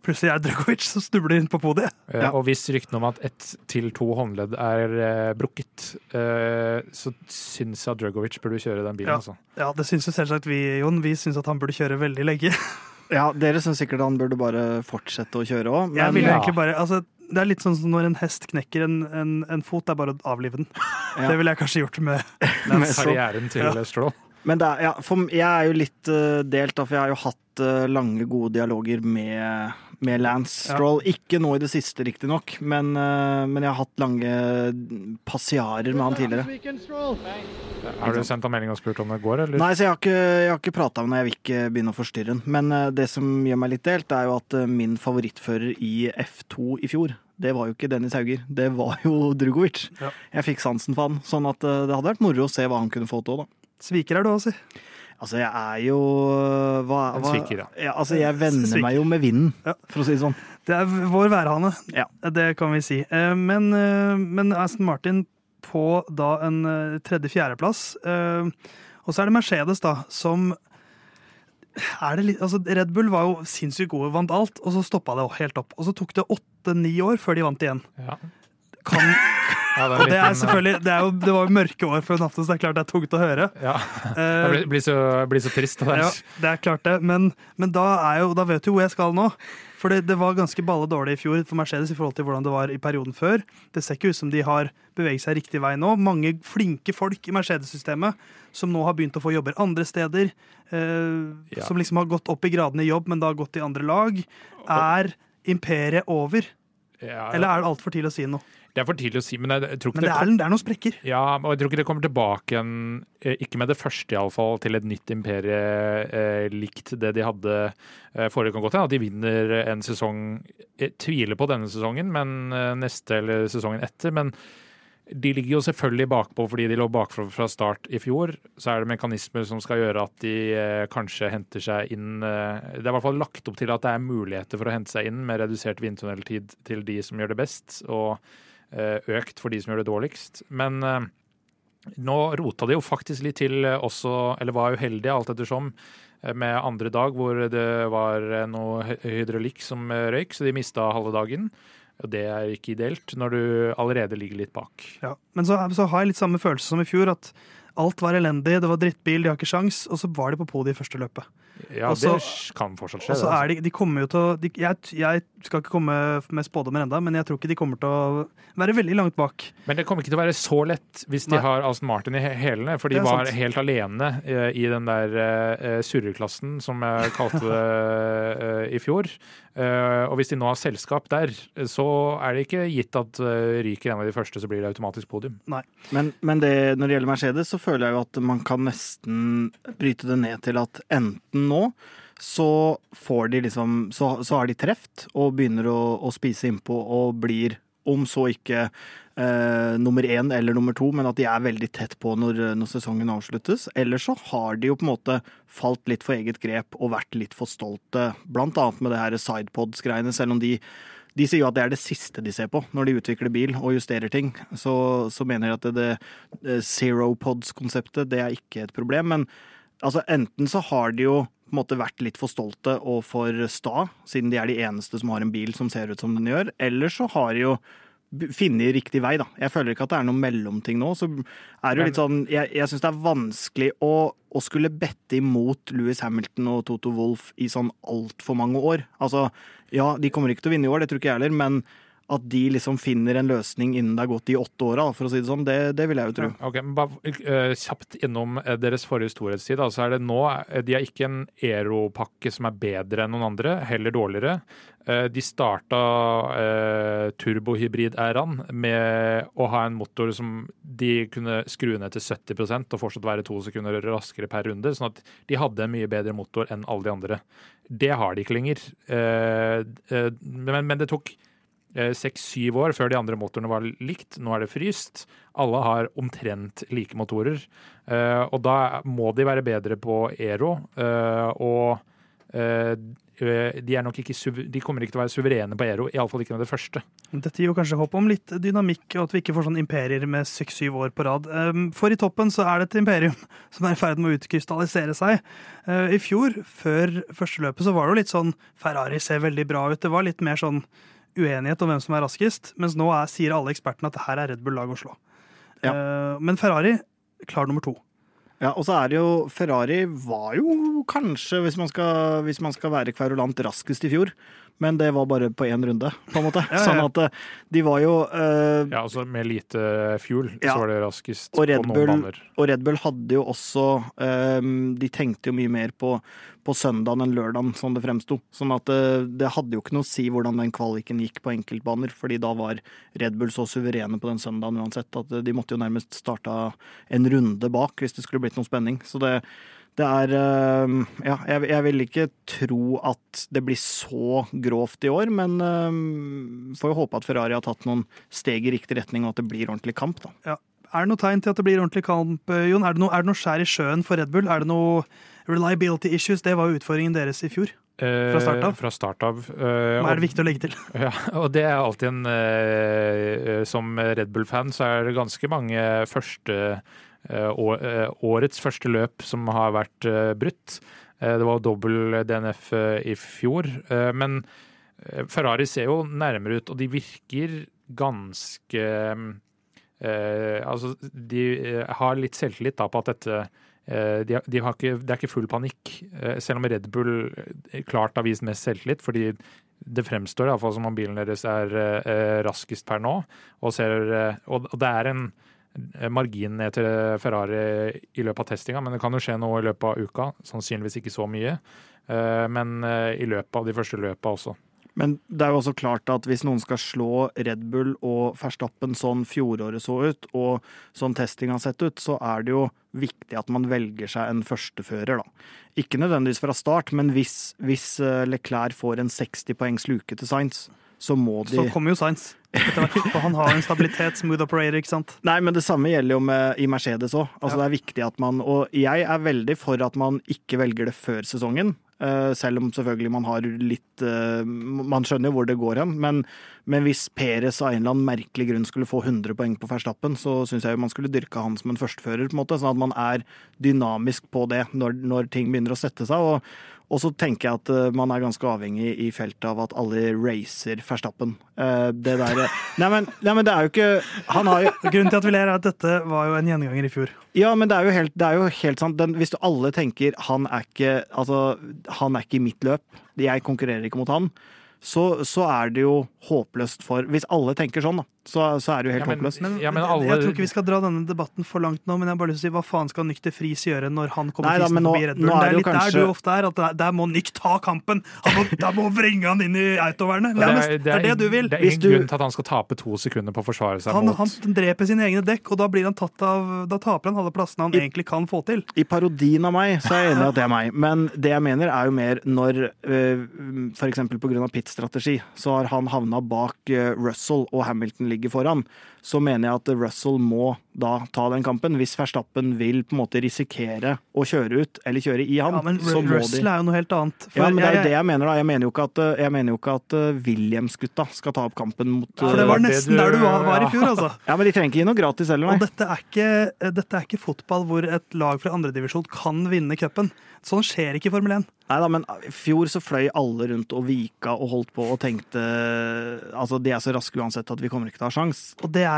plutselig er det Drogovic som snubler inn på podiet. Eh, Ja. Og hvis ryktene om at ett til to håndledd er eh, brukket, eh, så syns jeg at Drugovic burde kjøre den bilen. Ja. Altså. Ja, det syns jo selvsagt vi, Jon. Vi syns at han burde kjøre veldig lenge. Ja, dere syns sikkert han burde bare fortsette å kjøre òg, Jeg men ja. egentlig bare, altså, det er litt sånn som når en hest knekker en, en, en fot, det er bare å avlive den. Ja. Det ville jeg kanskje gjort med Med så- Karrieren til Ja. Stroll. Men det er, ja, for jeg er jo litt uh, delt, da, for jeg har jo hatt uh, lange, gode dialoger med, med Lance Ja. Stroll. Ikke nå i det siste, riktignok, men, uh, men jeg har hatt lange passiarer med han tidligere. Har du sendt ham melding og spurt om det går, eller? Nei, så jeg har ikke, jeg har ikke prata med ham, jeg vil ikke begynne å forstyrre ham. Men det som gjør meg litt delt, er jo at min favorittfører i F2 i fjor, det var jo ikke Dennis Hauger, det var jo Drugovic. Ja. Jeg fikk sansen for han, sånn at det hadde vært moro å se hva han kunne få til òg, da. Sviker er du òg, si. Altså, jeg er jo øh, hva, hva, sviker, ja. ja. Altså, jeg venner Sviker. meg jo med vinden, Ja. for å si det sånn. Det er vår værhane, Ja. det kan vi si. Eh, Men, eh, men Aston Martin på da en eh, tredje-fjerdeplass. eh, Og så er det Mercedes, da, som er det litt, altså Red Bull var jo sinnssykt gode, vant alt, og så stoppa det helt opp. Og så tok det åtte-ni år før de vant igjen. Ja. Kan, Ja, Og det er selvfølgelig, det, er jo, det var jo mørke år før natten, så det er klart det er tungt å høre. Ja, Eh, det blir, blir, så, blir så trist. Det. Ja, det er klart det. Men, men da, jo, da vet du hvor jeg skal nå. For det, det var ganske balle dårlig i fjor for Mercedes i forhold til hvordan det var i perioden før. Det ser ikke ut som de har beveget seg riktig vei nå. Mange flinke folk i Mercedes-systemet som nå har begynt å få jobber andre steder. Eh, Ja. Som liksom har gått opp i gradene i jobb, men da har gått i andre lag. Er imperiet over? Ja, Eller er det altfor tidlig å si noe? Det er for tidlig å si, men jeg, jeg tror ikke Men det er, det er noen sprekker. Ja, og jeg tror ikke det kommer tilbake igjen, eh, ikke med det første iallfall, til et nytt imperie eh, likt det de hadde eh, forrige. Kan godt hende at de vinner en sesong Jeg tviler på denne sesongen, men eh, neste eller sesongen etter. Men de ligger jo selvfølgelig bakpå fordi de lå bakpå fra start i fjor. Så er det mekanismer som skal gjøre at de eh, kanskje henter seg inn eh, Det er i hvert fall lagt opp til at det er muligheter for å hente seg inn med redusert vindtunneltid til de som gjør det best. og eh, økt for de som gjør det dårligst. Men eh, nå rota de jo faktisk litt til eh, også, eller var uheldige alt ettersom, eh, med andre dag hvor det var eh, noe hydraulikk som eh, røyk, så de mista halve dagen. Og det er ikke ideelt når du allerede ligger litt bak. Ja. Men så, så har jeg litt samme følelse som i fjor, at alt var elendig, det var drittbil, de har ikke sjans, og så var de på podiet i første løpet. Ja, også, det kan fortsatt skje. Også det, altså. er de, de kommer jo til å de, jeg, jeg skal ikke komme med spådommer enda, men jeg tror ikke de kommer til å være veldig langt bak. Men det kommer ikke til å være så lett hvis de Nei. har Aston Martin i hælene, for de var sant. helt alene uh, i den der uh, surreklassen, som jeg kalte det uh, i fjor. Uh, og hvis de nå har selskap der, så er det ikke gitt at ryker en av de første, så blir det automatisk podium. Men, men det, når det gjelder Mercedes, så føler jeg jo at man kan nesten bryte det ned til at enten nå så får de liksom Så, har de treft og begynner å, å spise innpå og blir, om så ikke eh, nummer én eller nummer to, men at de er veldig tett på når, når sesongen avsluttes. Eller så har de jo på en måte falt litt for eget grep og vært litt for stolte, blant annet med det her sidepods-greiene, selv om de de sier jo at det er det siste de ser på når de utvikler bil og justerer ting. Så, så mener de at det, det zero pods-konseptet det er ikke et problem. Men altså, enten så har de jo på en måte vært litt for stolte og for sta, siden de er de eneste som har en bil som ser ut som den gjør. Eller så har de jo funnet riktig vei, da. Jeg føler ikke at det er noen mellomting nå. Så er det jo litt sånn Jeg, jeg syns det er vanskelig å, å skulle bette imot Louis Hamilton og Toto Wolff i sånn altfor mange år. Altså, ja, de kommer ikke til å vinne i år, det tror ikke jeg heller, men at de liksom finner en løsning innen det har gått de åtte åra, for å si det sånn, det, det vil jeg jo tro. Ok, men bare uh, Kjapt innom eh, deres forrige storhetstid. Altså er det nå, eh, De har ikke en Ero-pakke som er bedre enn noen andre, heller dårligere. Uh, de starta uh, turbohybrid-æraen med å ha en motor som de kunne skru ned til 70% og fortsatt være to sekunder raskere per runde. Sånn at de hadde en mye bedre motor enn alle de andre. Det har de ikke lenger. Uh, men, men det tok seks-syv år før de andre motorene var likt. Nå er det fryst. Alle har omtrent like motorer. Eh, og da må de være bedre på Aero. eh, og eh, de, ikke, de kommer ikke til å være suverene på Aero, iallfall ikke med det første. Dette gir jo kanskje håp om litt dynamikk, og at vi ikke får sånn imperier med seks-syv år på rad. Um, For i toppen så er det et imperium som er i ferd med å utkrystallisere seg. I fjor, før første løpet, så var det jo litt sånn Ferrari ser veldig bra ut. Det var litt mer sånn uenighet om hvem som er raskest, mens nå er, sier alle ekspertene at det her er Red Bull lag å slå. Ja. Uh, Men Ferrari klar nummer to. Ja, og så er det jo Ferrari var jo kanskje, hvis man skal, hvis man skal være kverulant, raskest i fjor. Men det var bare på én runde, på en måte. Ja, ja. Sånn at eh, de var jo uh, Ja, altså Med lite fuel Ja. så var det raskest Og Red på noen Bull- baner. Og Red Bull hadde jo også um, De tenkte jo mye mer på, på søndagen enn lørdagen, som det fremsto. Sånn at uh, det hadde jo ikke noe å si hvordan den kvaliken gikk på enkeltbaner, fordi da var Red Bull så suverene på den søndagen uansett at eh, de måtte jo nærmest starta en runde bak hvis det skulle blitt noe spenning. Så det, det er eh, Ja, jeg, jeg vil ikke tro at det blir så grovt i år, men eh, får jo håpe at Ferrari har tatt noen steg i riktig retning, og at det blir ordentlig kamp, da. Ja. Er det noe tegn til at det blir ordentlig kamp, eh, Jon? Er det noe, er det noe skjær i sjøen for Red Bull? Er det noe reliability issues? Det var jo utfordringen deres i fjor. Fra start av? Fra start av. eh, Hva er det viktig å legge til? Ja, og det er alltid en eh, Som Red Bull-fan så er det ganske mange første eh, eh, Årets første løp som har vært eh, brutt. Eh, det var dobbel DNF eh, i fjor. eh, men eh, Ferrari ser jo nærmere ut, og de virker ganske eh, Altså, de eh, har litt selvtillit da på at dette eh, de, de Det er ikke full panikk, eh, selv om Red Bull eh, klart har vist mest selvtillit. fordi det fremstår iallfall som om bilen deres er eh, raskest per nå. Og, ser, eh, og det er en eh, margin ned til Ferrari i løpet av testinga, men det kan jo skje noe i løpet av uka. Sannsynligvis ikke så mye, eh, men eh, i løpet av de første løpa også. Men det er jo også klart at hvis noen skal slå Red Bull og Verstappen sånn fjoråret så ut, og sånn testing har sett ut, så er det jo viktig at man velger seg en førstefører, da. Ikke nødvendigvis fra start, men hvis, hvis eh, Leclerc får en 60 poengs luke til Sainz, så må de Så kommer jo Sainz. For han har en stabilitet, smooth operator, ikke sant. Nei, men det samme gjelder jo med, i Mercedes òg. Altså, Ja. Det er viktig at man Og jeg er veldig for at man ikke velger det før sesongen. eh, selv om selvfølgelig man har litt eh, Man skjønner jo hvor det går hen. Men, men hvis Perez av en eller annen merkelig grunn skulle få 100 poeng på Verstappen, så syns jeg jo man skulle dyrke han som en førstefører, på en måte, sånn at man er dynamisk på det når, når ting begynner å sette seg. og og så tenker jeg at eh, man er ganske avhengig i feltet av at alle racer Verstappen. Eh, det der nei men, nei, men det er jo ikke Han har jo Grunnen til at vi ler, er at dette var jo en gjenganger i fjor. Ja, men det er jo helt, det er jo helt sant. Den, hvis du alle tenker han er ikke Altså, han er ikke i mitt løp, jeg konkurrerer ikke mot han, så, så er det jo håpløst for Hvis alle tenker sånn, da, så, så er det jo helt Ja, men- håpløst. Men, Ja, men jeg- alle- Jeg tror ikke vi skal dra denne debatten for langt nå, men jeg har bare lyst til å si hva faen skal Nykter Friis gjøre når han kommer Nei da, nå- forbi Red nå Bull? er Det det er litt litt der du ofte er, at der, der må Nyk ta kampen! Han må, der må vrenge han inn i autovernet! Det, det, Det er det du vil. Det er ingen du- grunn til at han skal tape to sekunder på å forsvare seg Han, mot han dreper sine egne dekk, og da blir han tatt av Da taper han alle plassene han I- egentlig kan få til. I parodien av meg så er jeg enig i at det er meg, men det jeg mener er jo mer når øh, for eksempel pit-strategi, så har han havna bak øh, Russell og Hamilton ligger foran. Så mener jeg at Russell må da ta den kampen. Hvis Verstappen vil på en måte risikere å kjøre ut eller kjøre i han, Ja, men så må Russell de er jo noe helt annet. For, ja, men det er jo det jeg mener. da. Jeg mener jo ikke at, jeg mener jo ikke at øh, Williams-gutta skal ta opp kampen mot for det var nesten der du var, var i fjor, altså. Ja, men de trenger ikke gi noe gratis heller, Og dette er, ikke, dette er ikke fotball hvor et lag fra andredivisjon kan vinne cupen. Sånn skjer ikke i Formel 1. Nei da, men i fjor så fløy alle rundt og vika og holdt på og tenkte Altså, de er så raske uansett at vi kommer ikke til å ha sjans. Og det er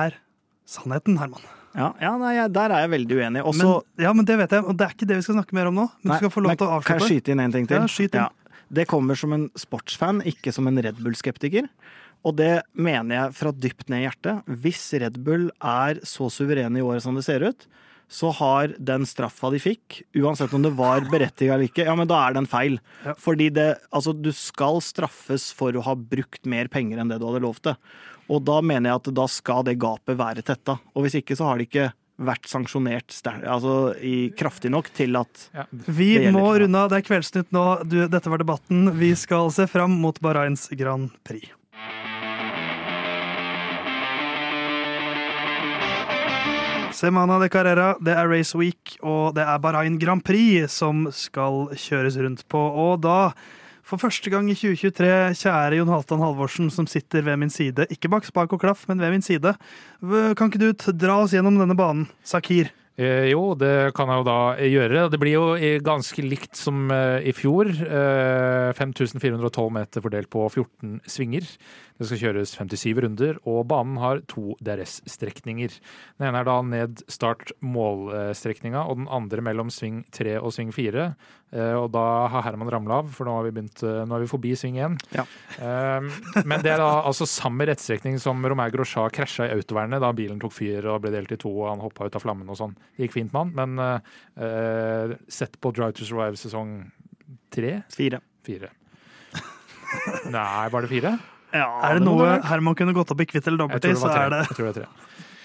sannheten, Herman. Ja, ja nei, der er jeg veldig uenig. Men, ja, men det vet jeg, og det er ikke det vi skal snakke mer om nå. Men Nei, du skal få lov til å Kan jeg skyte inn en ting til? Ja, skyt inn. Det kommer som en sportsfan, ikke som en Red Bull-skeptiker. Og det mener jeg fra dypt ned i hjertet. Hvis Red Bull er så suverene i året som det ser ut, så har den straffa de fikk, uansett om det var berettiget eller ikke, ja, men da er den feil. Ja. Fordi det, altså, du skal straffes for å ha brukt mer penger enn det du hadde lov det. Og da mener jeg at da skal det gapet være tetta. Og hvis ikke så har det ikke vært sanksjonert altså, i, kraftig nok til at ja, Vi må runde av. Det er Kveldsnytt nå. Du, dette var debatten. Vi skal se fram mot Bahrains Grand Prix. Semana de Carrera, det er Race Week, og det er Bahrain Grand Prix som skal kjøres rundt på. Og da, for første gang i 2023, kjære Jon Halvdan Halvorsen som sitter ved min side, ikke bak spak og klaff, men ved min side, kan ikke du dra oss gjennom denne banen, Sakir? Eh, jo, det kan jeg jo da gjøre. Det blir jo ganske likt som eh, i fjor. Eh, 5412 meter fordelt på 14 svinger. Det skal kjøres 57 runder, og banen har to DRS-strekninger. Den ene er da ned start-mål-strekninga, og den andre mellom sving 3 og sving 4. Eh, og da har Herman ramla av, for nå har vi, begynt, eh, nå er vi forbi sving 1. Ja. Eh, men det er da altså samme rettstrekning som Romain Grosjean krasja i autovernet da bilen tok fyr og ble delt i to, og han hoppa ut av flammen og sånn. Det gikk fint med han, men eh, sett på Drive to Survive sesong tre? fire. Fire. Nei, var det fire? Ja, Er det må noe. Herman kunne gått opp i kvitt eller Jeg dobbelt i, så er det Jeg tror det er tre.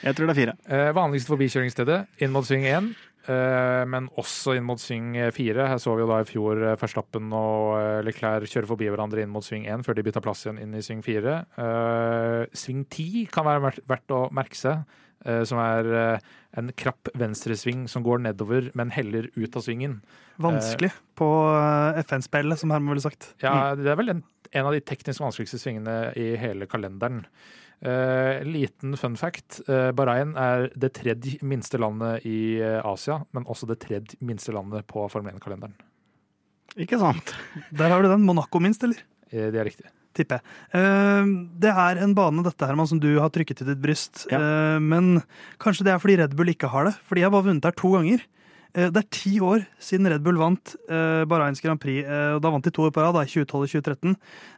Jeg tror det er fire. Eh, vanligste forbikjøringsstedet inn mot sving 1, eh, men også inn mot sving 4. Her så vi jo da i fjor eh, Verstappen og eh, Leclerc kjøre forbi hverandre inn mot sving 1 før de bytta plass igjen inn i sving 4. Eh, sving 10 kan være verdt, å merke seg, eh, som er eh, en krapp venstresving som går nedover, men heller ut av svingen. vanskelig på FN-spillet, som Herman ville sagt. Ja, det er vel en, en av de teknisk vanskeligste svingene i hele kalenderen. Uh, liten fun fact. Uh, Bahrain er det tredje minste landet i eh, Asia, men også det tredje minste landet på Formel 1-kalenderen. Ikke sant? Der har du den. Monaco minst, eller? Uh, det er riktig. tipper jeg. Det er en bane dette Herman, som du har trykket til ditt bryst. Ja. Eh, men kanskje det er fordi Red Bull ikke har det. Fordi jeg har bare vunnet her to ganger. Eh, det er ti år siden Red Bull vant eh, Bahrains Grand Prix. Eh, og da vant de to år på rad, i 2012 og 2013.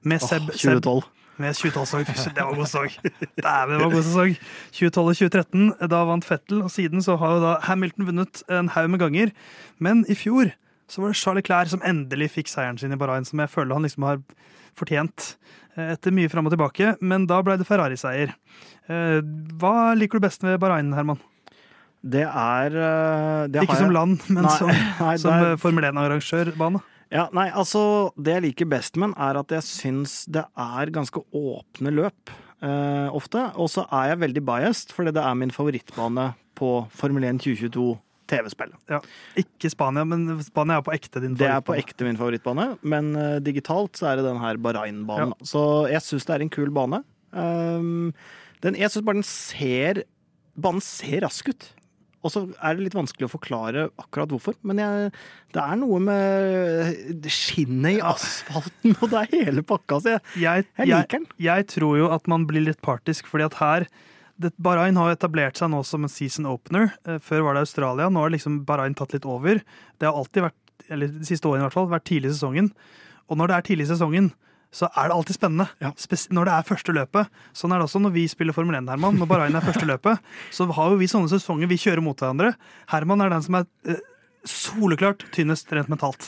Med Seb, Oh, 2012. med 2012-sesong. Fy søren, Det var god sesong. Dæven, det var god sesong. 2012 og 2013, da vant Fettel, og siden så har jo da Hamilton vunnet en haug med ganger. Men i fjor så var det Charles Leclerc som endelig fikk seieren sin i Bahrain, som jeg føler han liksom har fortjent etter mye fram og tilbake. Men da ble det Ferrari-seier. Hva liker du best med Bahrain, Herman? Det er eh, det Ikke som land, men Nei, som, nei, som er- eh, Formel 1-arrangørbane. Ja, nei, altså Det jeg liker best med den, er at jeg syns det er ganske åpne løp eh, ofte. Og så er jeg veldig biased, fordi det er min favorittbane på Formel 1 2022 TV-spillet. Ja. Ikke Spania, men Spania er på ekte din favorittbane. Det er på ekte min favorittbane, men uh, digitalt så er det den her Bahrain-banen. Så jeg syns det er en kul bane. Um, den, jeg syns bare den ser Banen ser rask ut. Og så er det litt vanskelig å forklare akkurat hvorfor, men jeg, det er noe med skinnet i asfalten, og det er hele pakka. Så jeg, Jeg, jeg liker den. jeg tror jo at man blir litt partisk, fordi at her det, Bahrain har etablert seg nå som en season opener. Eh, Før var det Australia, nå har liksom Bahrain tatt litt over. Det har alltid vært, eller de siste årene i hvert fall, vært tidlig i sesongen. Og når det er tidlig i sesongen, så er det alltid spennende. Ja. Når det er første løpet. Sånn er det også når vi spiller Formel 1, Herman. Når Bahrain er første løpet, så har jo vi sånne sesonger vi kjører mot hverandre. Herman er den som er eh, soleklart tynnest rent mentalt.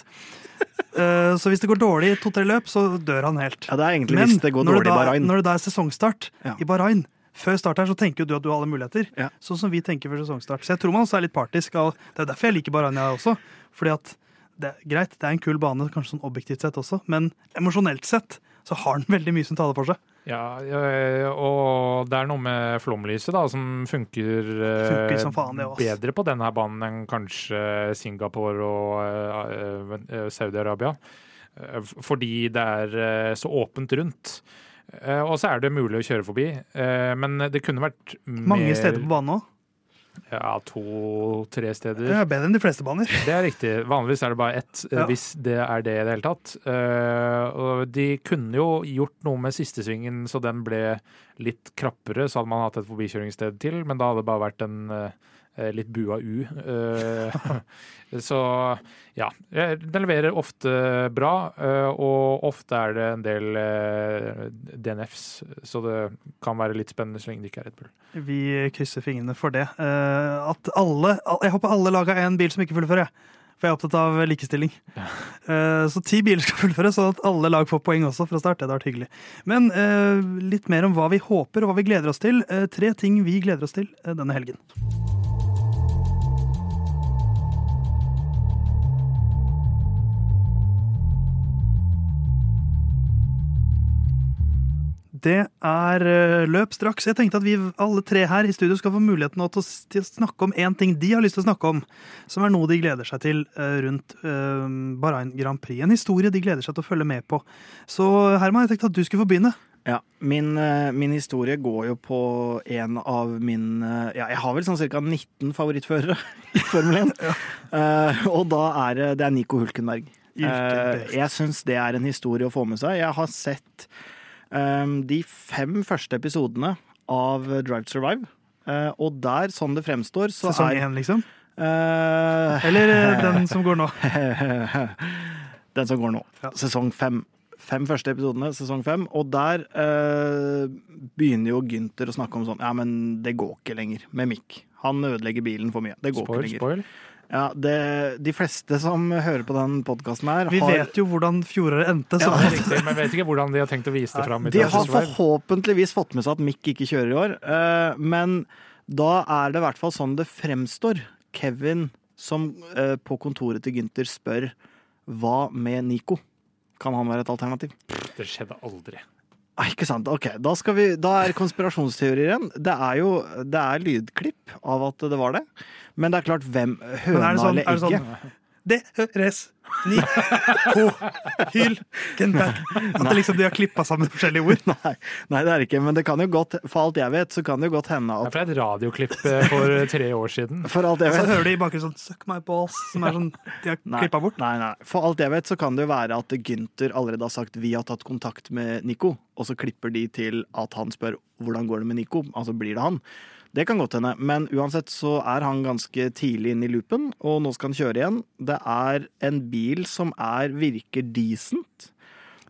Eh, så hvis det går dårlig i to-tre løp, så dør han helt. Ja, det er egentlig Men hvis det går dårlig i da, Bahrain. Når det da er sesongstart Ja. i Bahrain, før start her, så tenker du at du har alle muligheter. Ja. Sånn som vi tenker før sesongstart. Så jeg tror man også er litt partisk. og Det er derfor jeg liker Bahrain jeg også. Fordi at det er greit, det er en kul bane, kanskje sånn objektivt sett også, men emosjonelt sett så har den veldig mye som taler for seg. Ja, og det er noe med flomlyset da, som funker, eh, Funker som faen, bedre på denne banen enn kanskje Singapore og eh, eh, Saudi-Arabia. Fordi det er så åpent rundt. Og så er det mulig å kjøre forbi, men det kunne vært Mange steder på banen òg. Ja, to-tre steder. Det er bedre enn de fleste baner. Det er riktig. Vanligvis er det bare ett, eh, Ja. hvis det er det i det hele tatt. Eh, og de kunne jo gjort noe med sistesvingen så den ble litt krappere, så hadde man hatt et forbikjøringssted til, men da hadde det bare vært en eh, litt bua U. Eh, så ja. eh, Den leverer ofte bra, eh, og ofte er det en del eh, DNFs, så det kan være litt spennende så lenge det ikke er Red Bull. Vi krysser fingrene for det. Eh, at alle, Jeg håper alle laga en bil som ikke fullfører. For jeg er opptatt av likestilling. Ja. så ti biler skal fullføre, så at alle lag får poeng også fra start. Det hadde vært hyggelig. Men eh, litt mer om hva vi håper og hva vi gleder oss til. Eh, tre ting vi gleder oss til eh, denne helgen. Det er eh, løp straks. Jeg tenkte at vi alle tre her i studio skal få muligheten til å, til å snakke om én ting de har lyst til å snakke om, som er noe de gleder seg til eh, rundt eh, Bahrain Grand Prix. En historie de gleder seg til å følge med på. Så Herman, jeg tenkte at du skulle få begynne. Ja, min, min historie går jo på en av min Ja, jeg har vel sånn ca. 19 favorittførere i Formel 1. Eh, og da er det, det er Nico Hulkenberg. Hulkenberg. jeg syns det er en historie å få med seg. Jeg har sett de fem første episodene av Drive to Survive. Eh, og der, sånn det fremstår, så Sesong er én, liksom. Uh, Eller eh, den som går nå. Den som går nå. Ja. Sesong fem. Fem første episodene, sesong fem. Og der uh, begynner jo Gynter å snakke om sånn Ja, men det går ikke lenger med Mick. Han ødelegger bilen for mye. Det går Spoil, ikke lenger. spoil. Ja, det, de fleste som hører på den podkasten her, Vi har, vet jo hvordan fjoråret endte. Ja. Det er riktig, men vet ikke hvordan de har tenkt å vise det fram. i de har forhåpentligvis fått med seg at Mick ikke kjører i år. eh, men da er det i hvert fall sånn det fremstår. Kevin som eh, på kontoret til Gynter spør hva med Nico? Kan han være et alternativ? Det skjedde aldri. Ikke sant. Ok, da, skal vi, da er konspirasjonsteorien Det er jo det er lydklipp av at det var det. Men det er klart, hvem Høna sånn, eller er egget? sånn Det høres Nico Hylkenberg. At det liksom, de har klippa sammen forskjellige ord. Nei, nei, det er ikke. Men det kan jo godt, for alt jeg vet, så kan det jo godt hende Det er fra et radioklipp eh, for tre år siden. For alt jeg Så hører de i bakgrunnen sånn 'suck my balls', som er sånn de har klippa bort. Nei, nei. For alt jeg vet, så kan det jo være at Gynter allerede har sagt vi har tatt kontakt med Nico, og så klipper de til at han spør hvordan går det med Nico, altså blir det han. Det kan godt hende, men uansett så er han ganske tidlig inne i loopen, og nå skal han kjøre igjen. Det er en bil som er, virker decent.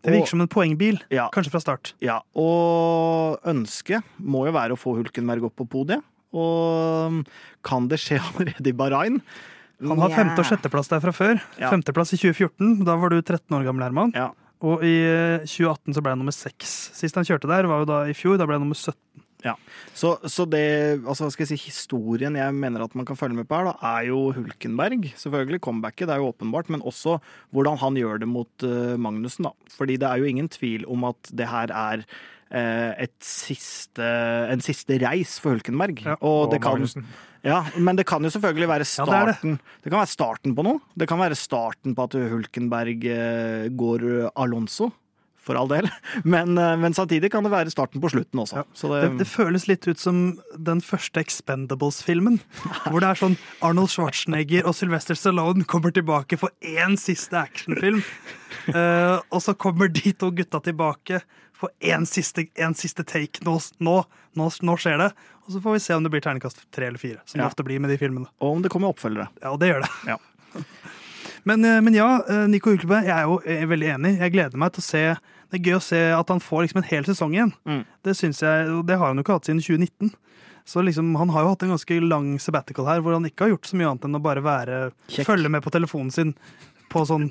Det virker som en poengbil, Ja. kanskje fra start. Ja, og ønsket må jo være å få Hulkenberg opp på podiet. Og kan det skje allerede i Bahrain? Han har femte- og sjetteplass der fra før. Ja. Femteplass i 2014, da var du 13 år gammel, Herman. Ja. Og i eh, 2018 så ble han nummer seks. Sist han kjørte der, var jo da i fjor. Da ble han nummer 17. Så, så det, altså skal jeg si, historien jeg mener at man kan følge med på her, da, er jo Hulkenberg. Selvfølgelig, comebacket, det er jo åpenbart. Men også hvordan han gjør det mot uh, Magnussen, da. Fordi det er jo ingen tvil om at det her er uh, et siste, en siste reis for Hulkenberg. Ja, og det kan, ja, men det kan jo selvfølgelig være Ja, det det. starten det, kan være starten på noe. Det kan være starten på at Hulkenberg uh, går Alonso, for all del. Men, eh, men samtidig kan det være starten på slutten også. Ja. Så Det, det føles litt ut som den første Expendables-filmen. Hvor det er sånn Arnold Schwarzenegger og Sylvester Stallone kommer tilbake for én siste actionfilm. Uh, og så kommer de to gutta tilbake for én siste, en siste take. Nå, nå, nå, nå skjer det. Og så får vi se om det blir terningkast tre eller fire, som Ja. det ofte blir med de filmene. Og om det kommer oppfølgere. Ja, det gjør det. Ja. Men, eh, men ja, eh, Nico Hulkeberg, jeg er jo veldig enig. Jeg gleder meg til å se Det er gøy å se at han får liksom en hel sesong igjen. Mm. Det synes jeg, og det har han jo ikke hatt siden 2019. Så liksom, Han har jo hatt en ganske lang sabbatical her, hvor han ikke har gjort så mye annet enn å bare være, Kjekk. følge med på telefonen sin på sånn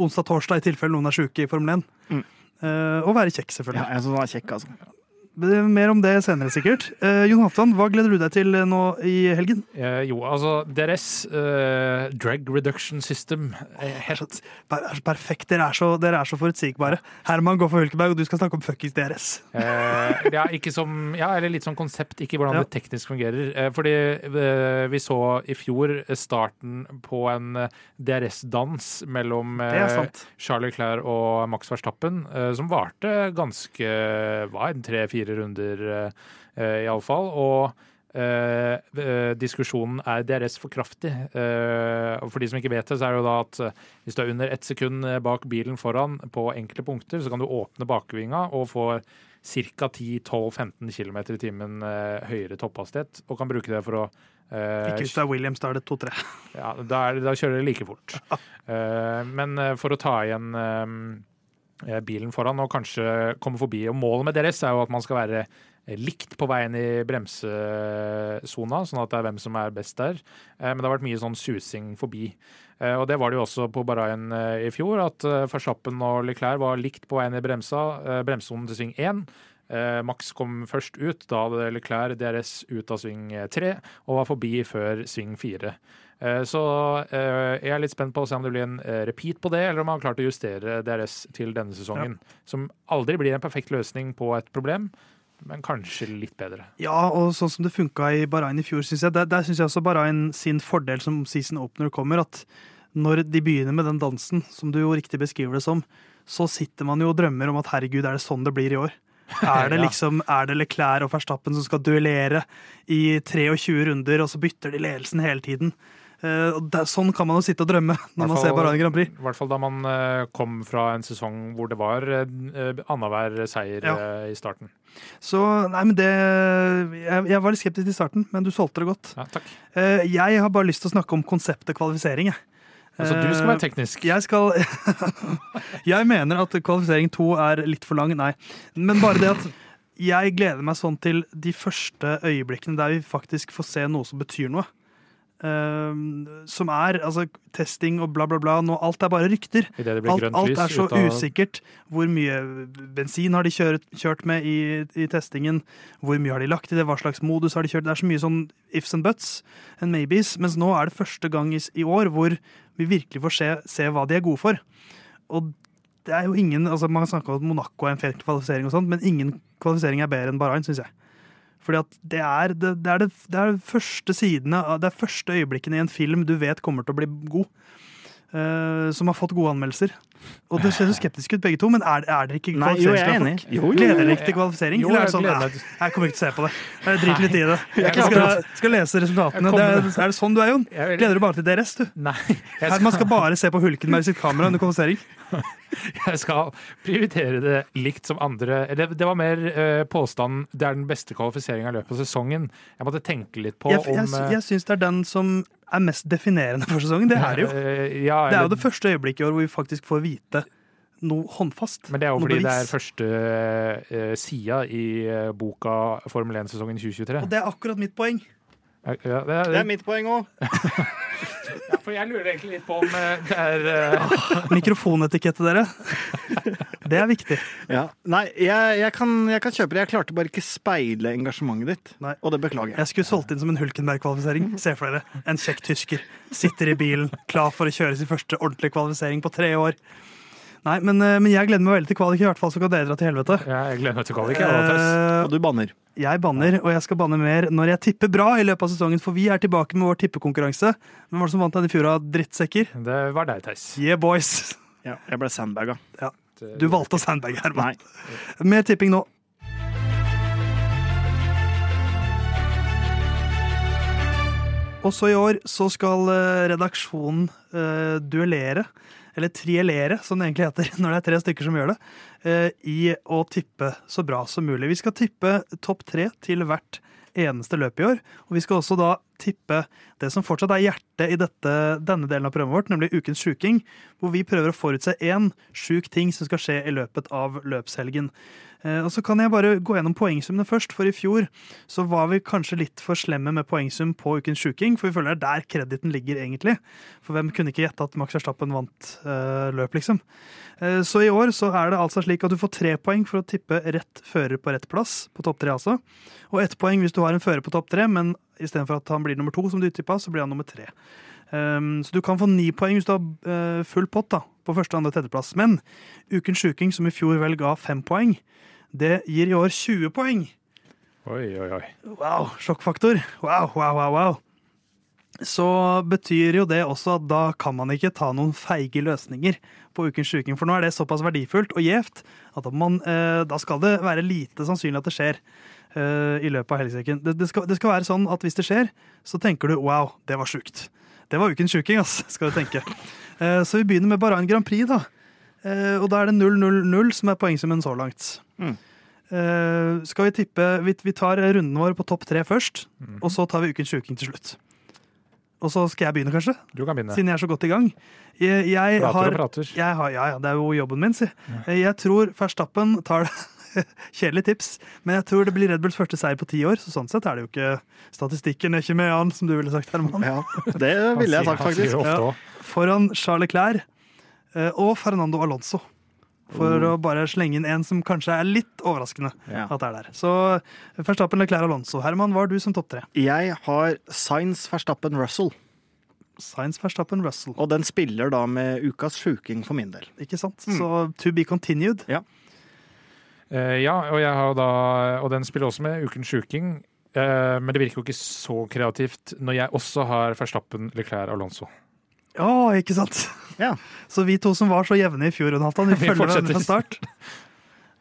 onsdag-torsdag, i tilfelle noen er sjuke i Formel 1. Mm. Uh, og være kjekk, selvfølgelig. Ja, jeg synes han er kjekk, altså. Eh, Mer om det senere, sikkert. Eh, Jon Halvdan, hva gleder du deg til eh, nå i helgen? Eh, jo, altså DRS, eh, Drag Reduction System, eh, helt Det er så perfekt. Dere er så, dere er så forutsigbare. Herman går for Hulkeberg, og du skal snakke om fuckings DRS. Eh, ja, ikke som, ja, eller litt sånn konsept, ikke hvordan Ja. det teknisk fungerer. Eh, fordi eh, vi så i fjor starten på en eh, DRS-dans mellom Charlie eh. Charles og Max Verstappen, eh, som varte ganske hva, en tre-fire runder, eh, iallfall. Og eh, eh, diskusjonen er DRS for kraftig. Eh, og for de som ikke vet det, så er det jo da at eh, hvis du er under ett sekund eh, bak bilen foran på enkle punkter, så kan du åpne bakvinga og få ca. 10-12-15 km i timen eh, høyere topphastighet, og kan bruke det for å Ikke hvis det er Williams, da er det to-tre. ja, da, da kjører det like fort. Men for å ta igjen bilen foran og kanskje komme forbi Og målet med deres er jo at man skal være eh, likt på veien i bremsesona, sånn at det er hvem som er best der. Eh, men det har vært mye sånn susing forbi. Eh, og det var det jo også på Bahrain eh, i fjor, at eh, Verstappen og Leclerc var likt på veien i bremsa, eh, bremsesonen til sving 1. Eh, Max kom først ut, da hadde Leclerc DRS ut av sving 3 og var forbi før sving 4. Eh, Så eh, jeg er litt spent på å se om det blir en eh, repeat på det, eller om man har klart å justere DRS til denne sesongen. Som aldri blir en perfekt løsning på et problem, men kanskje litt bedre. Ja, og sånn som det funka i Bahrain i fjor, syns jeg. Der, der syns jeg også Bahrain sin fordel som season opener kommer, at når de begynner med den dansen, som du jo riktig beskriver det som, så sitter man jo og drømmer om at herregud, er det sånn det blir i år? Er det Ja. liksom, er det Leclerc og Verstappen som skal duellere i 23 runder, og så bytter de ledelsen hele tiden? Eh, sånn kan man jo sitte og drømme når man ser Bahrain Grand Prix. I hvert fall da man eh, kom fra en sesong hvor det var uh, annenhver seier Ja. eh, i starten. Så nei, men det jeg, jeg var litt skeptisk i starten, men du solgte det godt. Ja, takk. Eh, jeg har bare lyst til å snakke om konseptet kvalifisering, jeg. Altså, du skal Eh, være teknisk. Jeg skal Jeg mener at kvalifisering to er litt for lang, nei. Men bare det at jeg gleder meg sånn til de første øyeblikkene der vi faktisk får se noe som betyr noe. Ehm, som er altså testing og bla, bla, bla. Nå, alt er bare rykter. Alt, alt er så usikkert. Hvor mye bensin har de kjørt, kjørt med i, i testingen? Hvor mye har de lagt i det? Hva slags modus har de kjørt? Det er så mye sånn ifs and buts and maybes. Mens nå er det første gang i, i år hvor vi virkelig får se, se hva de er gode for. Og det er jo ingen, altså Man snakker om at Monaco er en fet kvalifisering, og sånt, men ingen kvalifisering er bedre enn Bahrain, syns jeg. Fordi at det er det, det, er det, det er første sidene, det er første øyeblikkene i en film du vet kommer til å bli god. Uh, som har fått gode anmeldelser. Og det ser så skeptisk ut, begge to, men er, er dere ikke jeg er folk? Jo, jo, jo. Gleder dere ikke til kvalifisering? Jo, jeg sånn jeg, jeg, jeg kommer ikke til å se på det. Jeg driter litt i det. Jeg Jeg skal, skal lese resultatene. Det er, er det sånn du er, Jon? Gleder du bare til DRS, du? Nei, jeg Her, man skal bare se på Hulkenberg sitt kamera under kvalifisering. Jeg skal prioritere det likt som andre. Det, det var mer uh, påstanden det er den beste kvalifiseringa i løpet av sesongen. Jeg måtte tenke litt på Jeg, jeg, om eh, jeg syns det er den som er mest definerende for sesongen. Det er det jo. Ja, eller... Det er jo det første øyeblikket i år hvor vi faktisk får vite noe håndfast. Men det er jo fordi fordi det er første uh, sida i eh, boka Formel 1-sesongen 2023. Og det er akkurat mitt poeng. Ja, det er, Det er mitt poeng òg. ja, for jeg lurer egentlig litt på om eh, det er uh... Mikrofonetikette, dere. Det er viktig. Ja. Nei, jeg, jeg, kan, jeg kan kjøpe det. Jeg klarte bare ikke speile engasjementet ditt. Nei. Og det beklager jeg. Jeg skulle solgt inn som en Hulkenberg-kvalifisering. Se for dere. En kjekk tysker. Sitter i bilen, klar for å kjøre sin første ordentlige kvalifisering på tre år. Nei, men, eh, men jeg gleder meg veldig til kvalik, i hvert fall så kan dere dra til helvete. Jeg gleder meg til kvalik. Eh, Og du banner. Jeg banner, og jeg skal banne mer når jeg tipper bra i løpet av sesongen, for vi er tilbake med vår tippekonkurranse. Hvem var det som vant den i fjor av drittsekker? Det var deg, Theis. Yeah, boys! Ja, jeg ble sandbaga. Du valgte å sandbage, Herman. Nei. Mer tipping nå. Også i år så skal eh, redaksjonen uh, duellere, eller triellere, som det egentlig heter når det er tre stykker som gjør det, eh, i å tippe så bra som mulig. Vi skal tippe topp tre til hvert eneste løp i år. Og vi skal også da tippe det som fortsatt er hjertet i dette, denne delen av programmet vårt, nemlig Ukens sjuking, hvor vi prøver å forutse én sjuk ting som skal skje i løpet av løpshelgen. Eh, og så kan jeg bare gå gjennom poengsummene først, for i fjor så var vi kanskje litt for slemme med poengsum på Ukens sjuking, for vi føler det er der krediten ligger, egentlig. For hvem kunne ikke gjette at Max Verstappen vant uh, løp, liksom? Uh, så i år så er det altså slik at du får tre poeng for å tippe rett fører på rett plass, på topp tre altså. Og ett poeng hvis du har en fører på topp tre, men istedenfor at han blir nummer to, som du tippa, så blir han nummer tre. Um, så du kan få ni poeng hvis du har uh, full pott da, på første, andre og tredjeplass. Men Ukens sjuking, som i fjor vel ga fem poeng, det gir i år 20 poeng. Oi, oi, oi. Wow, sjokkfaktor. Wow, wow, wow, wow. Så betyr jo det også at da kan man ikke ta noen feige løsninger på Ukens sjuking, for nå er det såpass verdifullt og gjevt at man, uh, da skal det være lite sannsynlig at det skjer uh, i løpet av helgesekken. Det, det, skal, det skal være sånn at hvis det skjer, så tenker du wow, det var sjukt. Det var ukens sjuking, ass, skal du tenke. Eh, så vi begynner med Bahrain Grand Prix, da. Eh, og da er det 0-0-0 som er poengsummen så langt. Mm. Eh, skal vi tippe vi, tar runden vår på topp tre først, og så tar vi ukens sjuking til slutt. Og så skal jeg begynne, kanskje, Du kan begynne. siden jeg er så godt i gang. Jeg, jeg Prater har og prater. jeg har, ja, ja, det er jo jobben min, si. Jeg tror Verstappen tar det Kjedelig tips, men jeg tror det blir Red Bulls første seier på ti år. Så sånn sett er det jo ikke Statistikken er ikke med an, som du ville sagt, Herman. Ja, det ville jeg sagt, faktisk. Ja. Foran Charles Leclerc eh, og Fernando Alonso. For Oh. å bare slenge inn en som kanskje er litt overraskende Ja. at det er der. Så Verstappen, Leclerc, Alonso. Herman, hva har du som topp tre? Jeg har Science Verstappen Russell, Science, Verstappen, Russell. og den spiller da med ukas sjuking for min del. Ikke sant? Mm. Så to be continued. Eh, ja, og, jeg har da, og den spiller også med Ukens sjuking. Eh, men det virker jo ikke så kreativt når jeg også har Verstappen, Leclerc, Alonso. Ja, ikke sant? Ja. Så vi to som var så jevne i fjor, Jonathan, vi Vi følger hverandre fra start.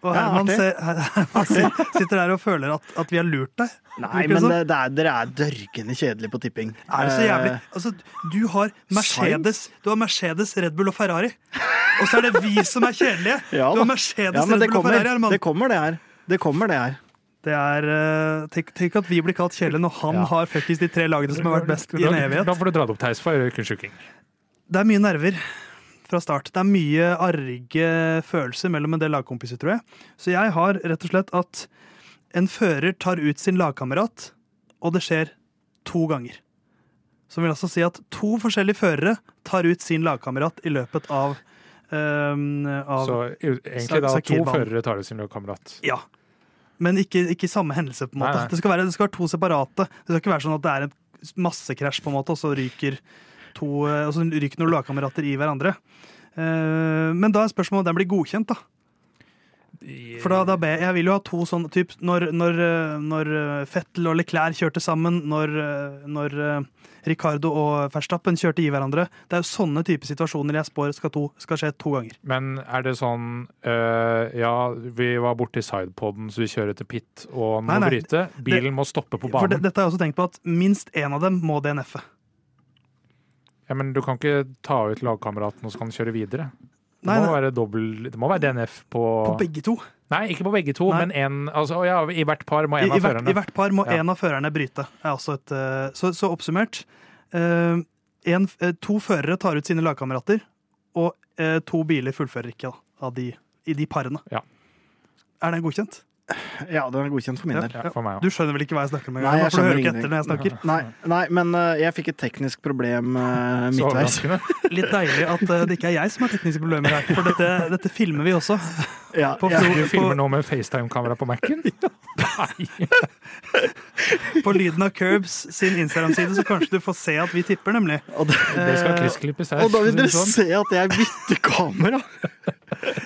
Og Herman, ja, ser, ser- sitter der og føler at, at vi har lurt deg. Nei, men det, det er, dere er dørgende kjedelige på tipping. Er det så jævlig? Eh, Altså, du har Mercedes, du har Mercedes, Red Bull og Ferrari. Og så er det vi som er kjedelige! Ja du har. Mercedes, ja, Red Bull og Ferrari, Herman. det kommer, det her. Det kommer, det her. Det er, eh, tenk, tenk at vi blir kalt kjedelige når han Ja. har fuckings de tre lagene som har vært best i en evighet. Da får du dra det opp, Theis, for Ukens. Det er mye nerver fra start. Det er mye arge følelser mellom en del lagkompiser, tror jeg. Så jeg har rett og slett at en fører tar ut sin lagkamerat, og det skjer to ganger. Som vil altså si at to forskjellige førere tar ut sin lagkamerat i løpet av, ehm, av Så egentlig da to førere tar ut sin lagkamerat. Ja. Men ikke, ikke samme hendelse, på en måte. Nei, nei. Det, skal være, det skal være to separate. Det skal ikke være sånn at det er en massekrasj, på en måte, og så ryker, to, altså og så ryker noen lagkamerater i hverandre. Eh, Men da er spørsmålet om den blir godkjent, da. For da, da be, Jeg vil jo ha to sånne typ Når, når, eh, når eh, Fettel og Leclerc kjørte sammen, når, eh, når eh, Ricardo og Verstappen kjørte i hverandre Det er jo sånne type situasjoner jeg spår skal, to, skal skje to ganger. Men er det sånn øh, Ja, vi var borte i sidepoden, så vi kjører til pit og må Nei, nei, bryte. Bilen må stoppe på banen. For det, dette har jeg også tenkt på at minst én av dem må DNF-e. Ja, men du kan ikke ta ut lagkameraten og så kan kjøre videre. Det Nei, må være dobbelt, Det må være DNF på, På begge to. Nei, ikke på begge to, Nei. men en, altså, ja, i hvert par må I, en i, av hvert, I hvert par må Ja. en av førerne bryte. Et, eh, så, så oppsummert uh, en, eh, To førere tar ut sine lagkamerater, og uh, to biler fullfører ikke da, av de, i de parene. Ja. Er den godkjent? Ja, den er godkjent for min Ja. del. Ja, for meg Du skjønner vel ikke hva jeg snakker om? Nei, jeg skjønner ikke etter når jeg snakker. Nei, nei men uh, jeg fikk et teknisk problem uh, midtveis. Litt deilig at uh, det ikke er jeg som har tekniske problemer her, for dette, dette filmer vi også. Ja, På ja. Du filmer nå med FaceTime-kamera på Mac-en? Nei. På Lyden av Curbs sin Instagram-side, så kanskje du får se at vi tipper, nemlig. Og, det, Det skal her. og da vil dere sånn. se at jeg bytter kamera!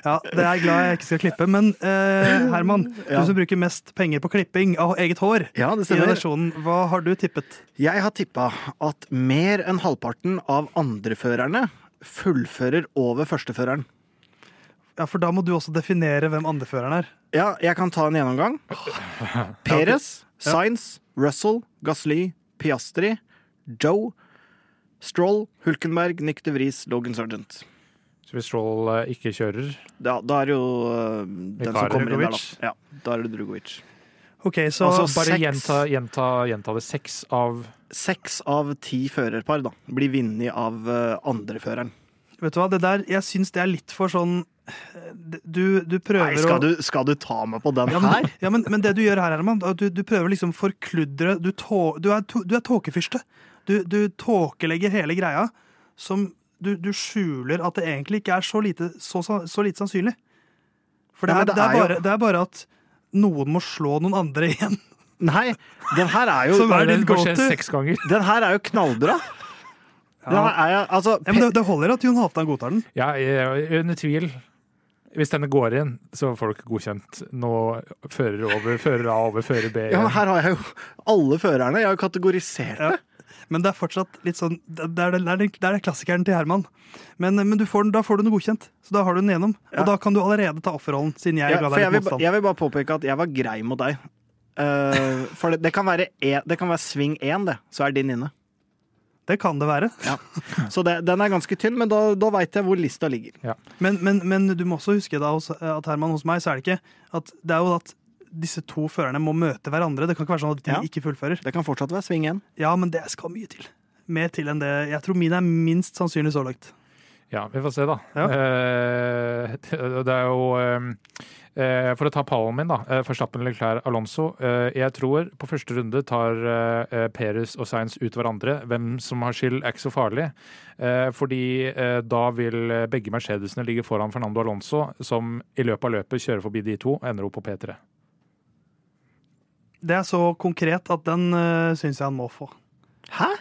Ja, Det er jeg glad jeg ikke skal klippe. Men eh, Herman, Ja. du som bruker mest penger på klipping av eget hår Ja, det i redaksjonen, hva har du tippet? Jeg har tippa at mer enn halvparten av andreførerne fullfører over førsteføreren. Ja, For da må du også definere hvem andreføreren er. Ja, jeg kan ta en gjennomgang. Perez. Sainz, Russell, Gasly, Piastri, Joe, Stroll, Hulkenberg, Nick de Vries, Logan Sergeant. Så hvis Stroll eh, ikke kjører Da, da er det jo øh, den som kommer inn der, da. Ja, da er det Drugovic. Ok, så Altså, Bare Seks. gjenta, gjenta, gjenta det. Seks av Seks av ti førerpar da, blir vunnet av øh, andreføreren. vet du hva, det der, jeg syns det er litt for sånn Du, du prøver Nei, skal å du, skal du ta meg på den ja, men, her? ja, men, men det du gjør her, Herman, du, du prøver liksom forkludre Du, tå, du er, to- du er tåkefyrste. Du, du tåkelegger hele greia som du, du skjuler at det egentlig ikke er så lite, så, så lite sannsynlig. For det, er, men det det, er er jo- bare, det er bare at noen må slå noen andre igjen. Nei, den her er jo, Som er Det din go-to. den her er jo knallbra. Den er, altså, Ja, men det, det holder at Jon Halvdan godtar den. Ja, er under tvil. Hvis denne går inn, så får dere godkjent nå fører over, fører A over, fører B. ja, men her har jeg jo alle førerne. Jeg har jo kategorisert det. Ja. Men det er fortsatt litt sånn Det er, det, det er, det er klassikeren til Herman. Men, men du får den, da får du den godkjent. Så da har du den gjennom. Ja. Og da kan du allerede ta offerrollen, siden jeg Ja, ga deg jeg, litt vil, motstand. jeg vil bare påpeke at jeg var grei mot deg. Uh, for det, det, kan være e, det kan være sving én, det. Så er din inne. Det kan det være. Så det, den er ganske tynn, men da, da veit jeg hvor lista ligger. Men, men, men du må også huske da at Herman, hos meg så er det ikke at Det er jo at disse to førerne må møte hverandre. Det kan ikke være sånn at de Ja. ikke fullfører. Det kan fortsatt være sving igjen. Ja, men det skal mye til. Mer til enn det. Jeg tror min er minst sannsynlig så langt. Ja, vi får se, da. Ja. Eh, det er jo eh, eh, For å ta pallen min, da. Uh, Forstappen Leclerc Alonso. Eh, jeg tror på første runde tar uh, Perez og Sainz ut hverandre. Hvem som har skyld, er ikke så farlig. Eh, fordi da vil begge Mercedesene ligge foran Fernando Alonso, som i løpet av løpet kjører forbi de to og ender opp på P3. Det er så konkret at den uh, syns jeg han må få. Hæ?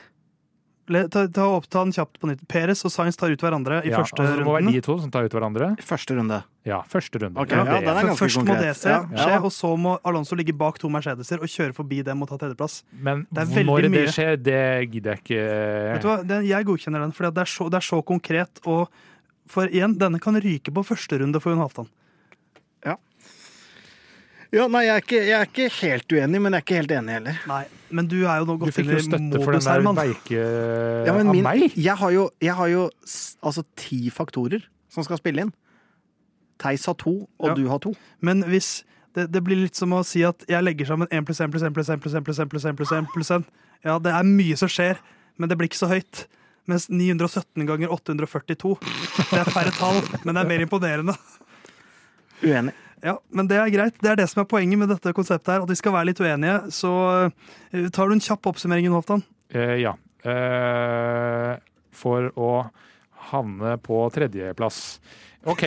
Le- Ta, ta, opp, ta den kjapt på nytt. Peres og Sainz tar ut hverandre i Ja, første altså, det må være de to som tar ut hverandre. Første runde. Ja, første runde. Okay, Ja, ja, den er først Først må det se, Ja. skje, Ja. og så må Alonso ligge bak to Mercedeser og kjøre forbi dem og ta tredjeplass. Men Det er når det skjer, det gidder jeg ikke. Vet du hva? Den, jeg godkjenner den, for det, er så- det er så konkret. Og for igjen, denne kan ryke på første runde for Jon Halvdan. Ja, nei, jeg er, ikke, jeg er ikke helt uenig, men jeg er ikke helt enig heller. Nei, men du er jo nå Du fikk jo støtte for den modus, der Herman. veike Ja, av min, meg. jeg har jo, jeg har jo altså ti faktorer som skal spille inn. Theis har to, og Ja. du har to. Men hvis det, det blir litt som å si at jeg legger sammen 1 pluss 1 pluss 1 pluss 1 pluss 1 pluss 1 pluss 1 pluss 1 pluss 1. Ja, det er mye som skjer, men det blir ikke så høyt. Mens 917 ganger 842, det er færre tall, men det er mer imponerende. Uenig. Ja, men det er greit. Det er det som er poenget med dette konseptet her, at vi skal være litt uenige. Så eh, tar du en kjapp oppsummering, Jon Halvdan? Eh, ja. Eh, for å havne på tredjeplass. OK.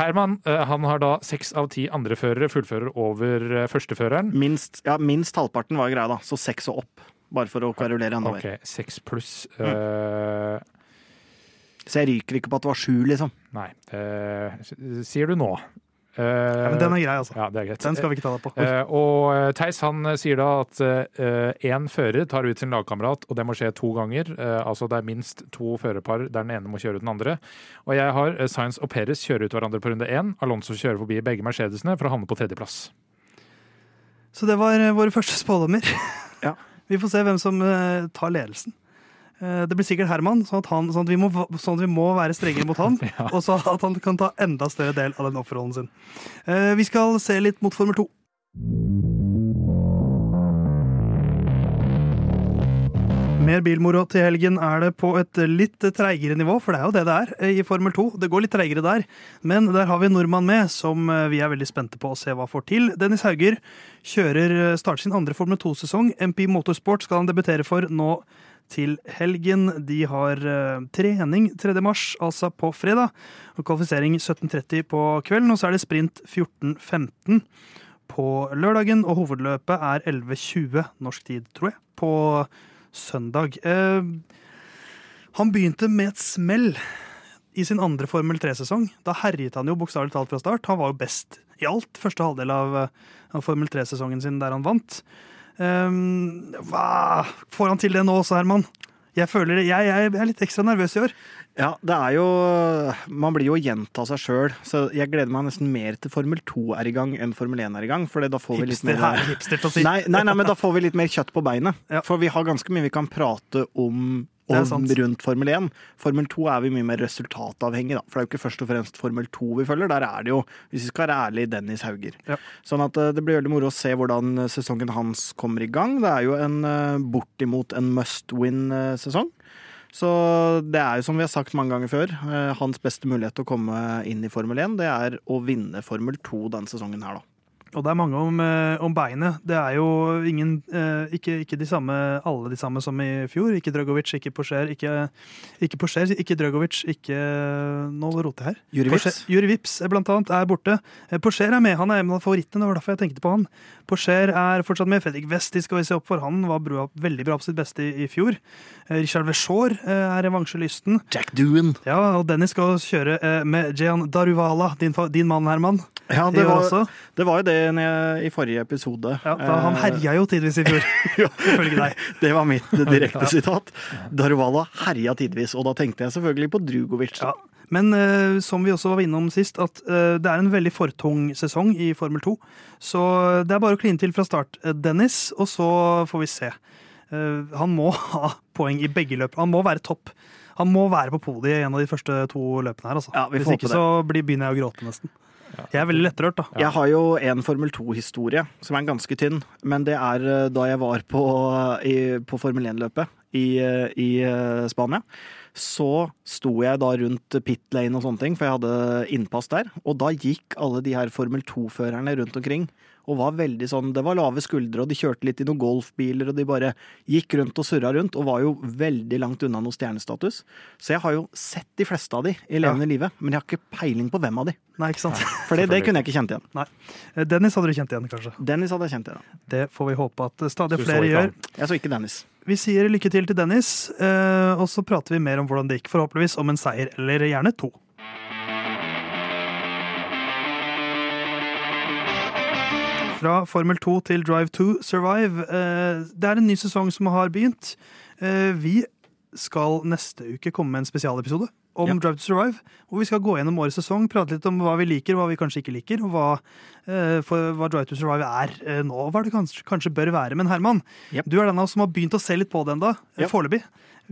Herman eh, han har da seks av ti andre førere fullfører over eh, førsteføreren. Minst, ja, minst halvparten var greia, da. Så seks og opp. Bare for å kverulere enda OK, mer. seks pluss eh, Så jeg ryker ikke på at det var sju, liksom. Nei, eh, sier du nå. Eh, Ja, men den er grei, altså. ja, det er greit. Den skal vi ikke ta deg på. Uh, og eh, Theis han eh, sier da at én fører tar ut sin lagkamerat, og det må skje to ganger. Uh, altså det er minst to førerpar der den ene må kjøre ut den andre. Og jeg har eh, Sainz og Perez kjøre ut hverandre på runde én. Alonso kjører forbi begge Mercedesene for å havne på tredjeplass. Så det var eh, våre første spådommer. Ja. Vi får se hvem som eh, tar ledelsen. Eh, det blir sikkert Herman, sånn at, han, sånn at, vi, må, sånn at vi må være strengere mot han. Og så at han kan ta enda større del av den offerrollen sin. Eh, vi skal se litt mot Formel 2. Mer bilmoro til helgen er det på et litt treigere nivå, for det er jo det det er eh, i Formel 2. Det går litt treigere der, men der har vi en nordmann med som vi er veldig spente på å se hva får til. Dennis Hauger kjører starter sin andre Formel 2-sesong. MP Motorsport skal han debutere for nå til helgen. De har eh, trening 3. mars, altså på fredag, og kvalifisering 17.30 på kvelden. Og så er det sprint 14.15 på lørdagen, og hovedløpet er 11.20 norsk tid, tror jeg, på søndag. Eh, han begynte med et smell i sin andre Formel 3-sesong. Da herjet han jo bokstavelig talt fra start. Han var jo best i alt første halvdel av, eh, Formel 3-sesongen sin der han vant. Um, hva får han til det nå også, Herman? Jeg føler det, jeg, jeg er litt ekstra nervøs i år. Ja, det er jo Man blir jo gjenta seg sjøl, så jeg gleder meg nesten mer til Formel 2 er i gang enn Formel 1 er i gang. For da får vi litt mer her, hipster si. Nei, nei, nei, men da får vi litt mer kjøtt på beinet. Ja. For vi har ganske mye vi kan prate om, Sant. rundt Formel 1. Formel 2 er vi mye mer resultatavhengig, da. For det er jo ikke først og fremst Formel 2 vi følger. Der er det jo, hvis vi skal være ærlige, Dennis Hauger. Ja. Sånn at eh, det blir veldig moro å se hvordan sesongen hans kommer i gang. Det er jo en eh, bortimot en must win-sesong. Så det er jo som vi har sagt mange ganger før, eh, hans beste mulighet til å komme inn i Formel 1, det er å vinne Formel 2 denne sesongen her, da. Og det er mange om, eh, om beinet. Det er jo ingen eh, ikke, ikke de samme, alle de samme som i fjor. Ikke Dragovic, ikke Porcher, ikke, ikke Porcher, ikke Dragovic, ikke Nå roter jeg her. Juri Porcher- Vips. Juri Vips blant annet er borte. Eh, Porcher er med. Han er en av favorittene. Det var derfor jeg tenkte på han. Porcher er fortsatt med. Fredrik Westi skal vi se opp for. Han var bra, veldig bra på sitt beste i, i fjor. Eh, Richard Vechaur eh, er revansjelysten. Jack Doohan. Ja, og Dennis skal kjøre eh, med Jean Daruvala, din, din mann, Herman. Ja, det var, det var jo det jeg, i forrige episode. Ja, han Eh, herja jo tidvis i fjor, ifølge deg. Det var mitt direkte sitat. Darwala herja tidvis, og da tenkte jeg selvfølgelig på Drugovic. Ja. Men uh, som vi også var innom sist, at uh, det er en veldig fortung sesong i Formel 2. Så det er bare å kline til fra start, Dennis, og så får vi se. Uh, han må ha poeng i begge løp. Han må være topp. Han må være på podiet i en av de første to løpene her. Altså. Ja, Hvis ikke det. så blir, begynner jeg å gråte, nesten. Jeg er veldig lettrørt, da. Jeg har jo en Formel 2-historie som er ganske tynn, men det er eh, da jeg var på, i, på Formel 1-løpet i, eh, i eh, Spania. Så sto jeg da rundt pit lane og sånne ting, for jeg hadde innpass der. Og da gikk alle de her Formel 2-førerne rundt omkring og var veldig sånn Det var lave skuldre, og de kjørte litt i noen golfbiler, og de bare gikk rundt og surra rundt, og var jo veldig langt unna noe stjernestatus. Så jeg har jo sett de fleste av de i levende livet, men jeg har ikke peiling på hvem av de. Nei, ikke sant? For det, det kunne jeg ikke kjent igjen. Nei. Eh, Dennis hadde du kjent igjen, kanskje. Dennis hadde jeg kjent igjen. Det får vi håpe at stadig flere gjør. Jeg så ikke Dennis. Vi sier lykke til til Dennis, eh, og så prater vi mer om hvordan det gikk. Forhåpentligvis om en seier, eller gjerne to. Fra Formel 2 til Drive to Survive. Eh, Det er en ny sesong som har begynt. Eh, Vi skal neste uke komme med en spesialepisode om Ja. Drive to Survive. Hvor vi skal gå gjennom årets sesong, prate litt om hva vi liker, hva vi kanskje ikke liker, og hva, eh, for, hva Drive to Survive er eh, nå, hva det kanskje, kanskje bør være. Men Herman, Yep. du er den av oss som har begynt å se litt på det ennå, Yep. foreløpig.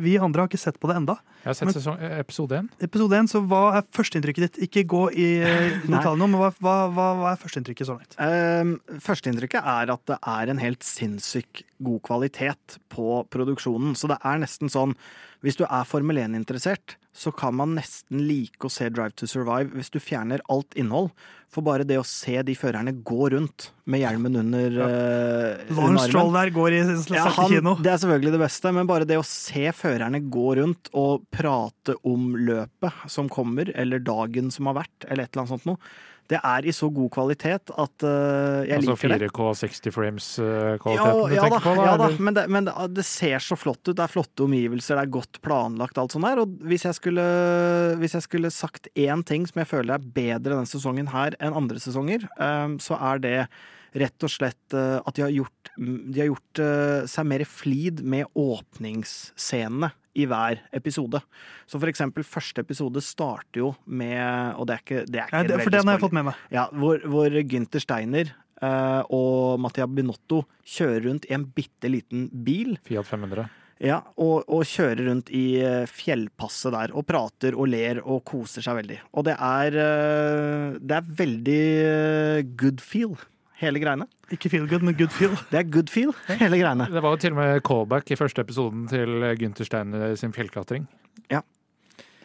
Vi andre har ikke sett på det enda. Jeg har sett Men- sesong, eh, episode én. Episode én, så hva er førsteinntrykket ditt? Ikke gå i eh, detalj nå, men hva, hva, hva, hva er førsteinntrykket så langt? Um, Førsteinntrykket er at det er en helt sinnssykt god kvalitet på produksjonen. Så det er nesten sånn Hvis du er Formel 1-interessert, så kan man nesten like å se Drive to Survive hvis du fjerner alt innhold. For bare det å se de førerne gå rundt med hjelmen under, ja. under Lawrence. Stroll der går i ja, han, kino. det er selvfølgelig det beste, men bare det å se førerne gå rundt og prate om løpet som kommer, eller dagen som har vært, eller et eller annet sånt noe, Det er i så god kvalitet at uh, jeg altså liker det. Altså 4K 60 frames-kvaliteten Ja, du ja, da, tenker på? da? ja da, men, det, men det, det ser så flott ut. Det er flotte omgivelser, det er godt planlagt. alt sånt der, og hvis jeg, skulle, hvis jeg skulle sagt én ting som jeg føler er bedre denne sesongen her enn andre sesonger, um, så er det rett og slett uh, at de har gjort, de har gjort uh, seg mer flid med åpningsscenene i hver episode. Så for eksempel første episode starter jo med Og det er ikke, det er ikke ja, det, for den har jeg fått med meg. Ja, hvor, hvor Günther Steiner uh, og Mattia Binotto kjører rundt i en bitte liten bil. Fiat 500. Ja, og, og kjører rundt i eh, fjellpasset der og prater og ler og koser seg veldig. Og det er, eh, det er veldig good feel, hele greiene. Ikke feel good, men good feel. Det er good feel, hele greiene. Det var jo til og med callback i første episoden til Gunther Steiner sin fjellklatring. Ja.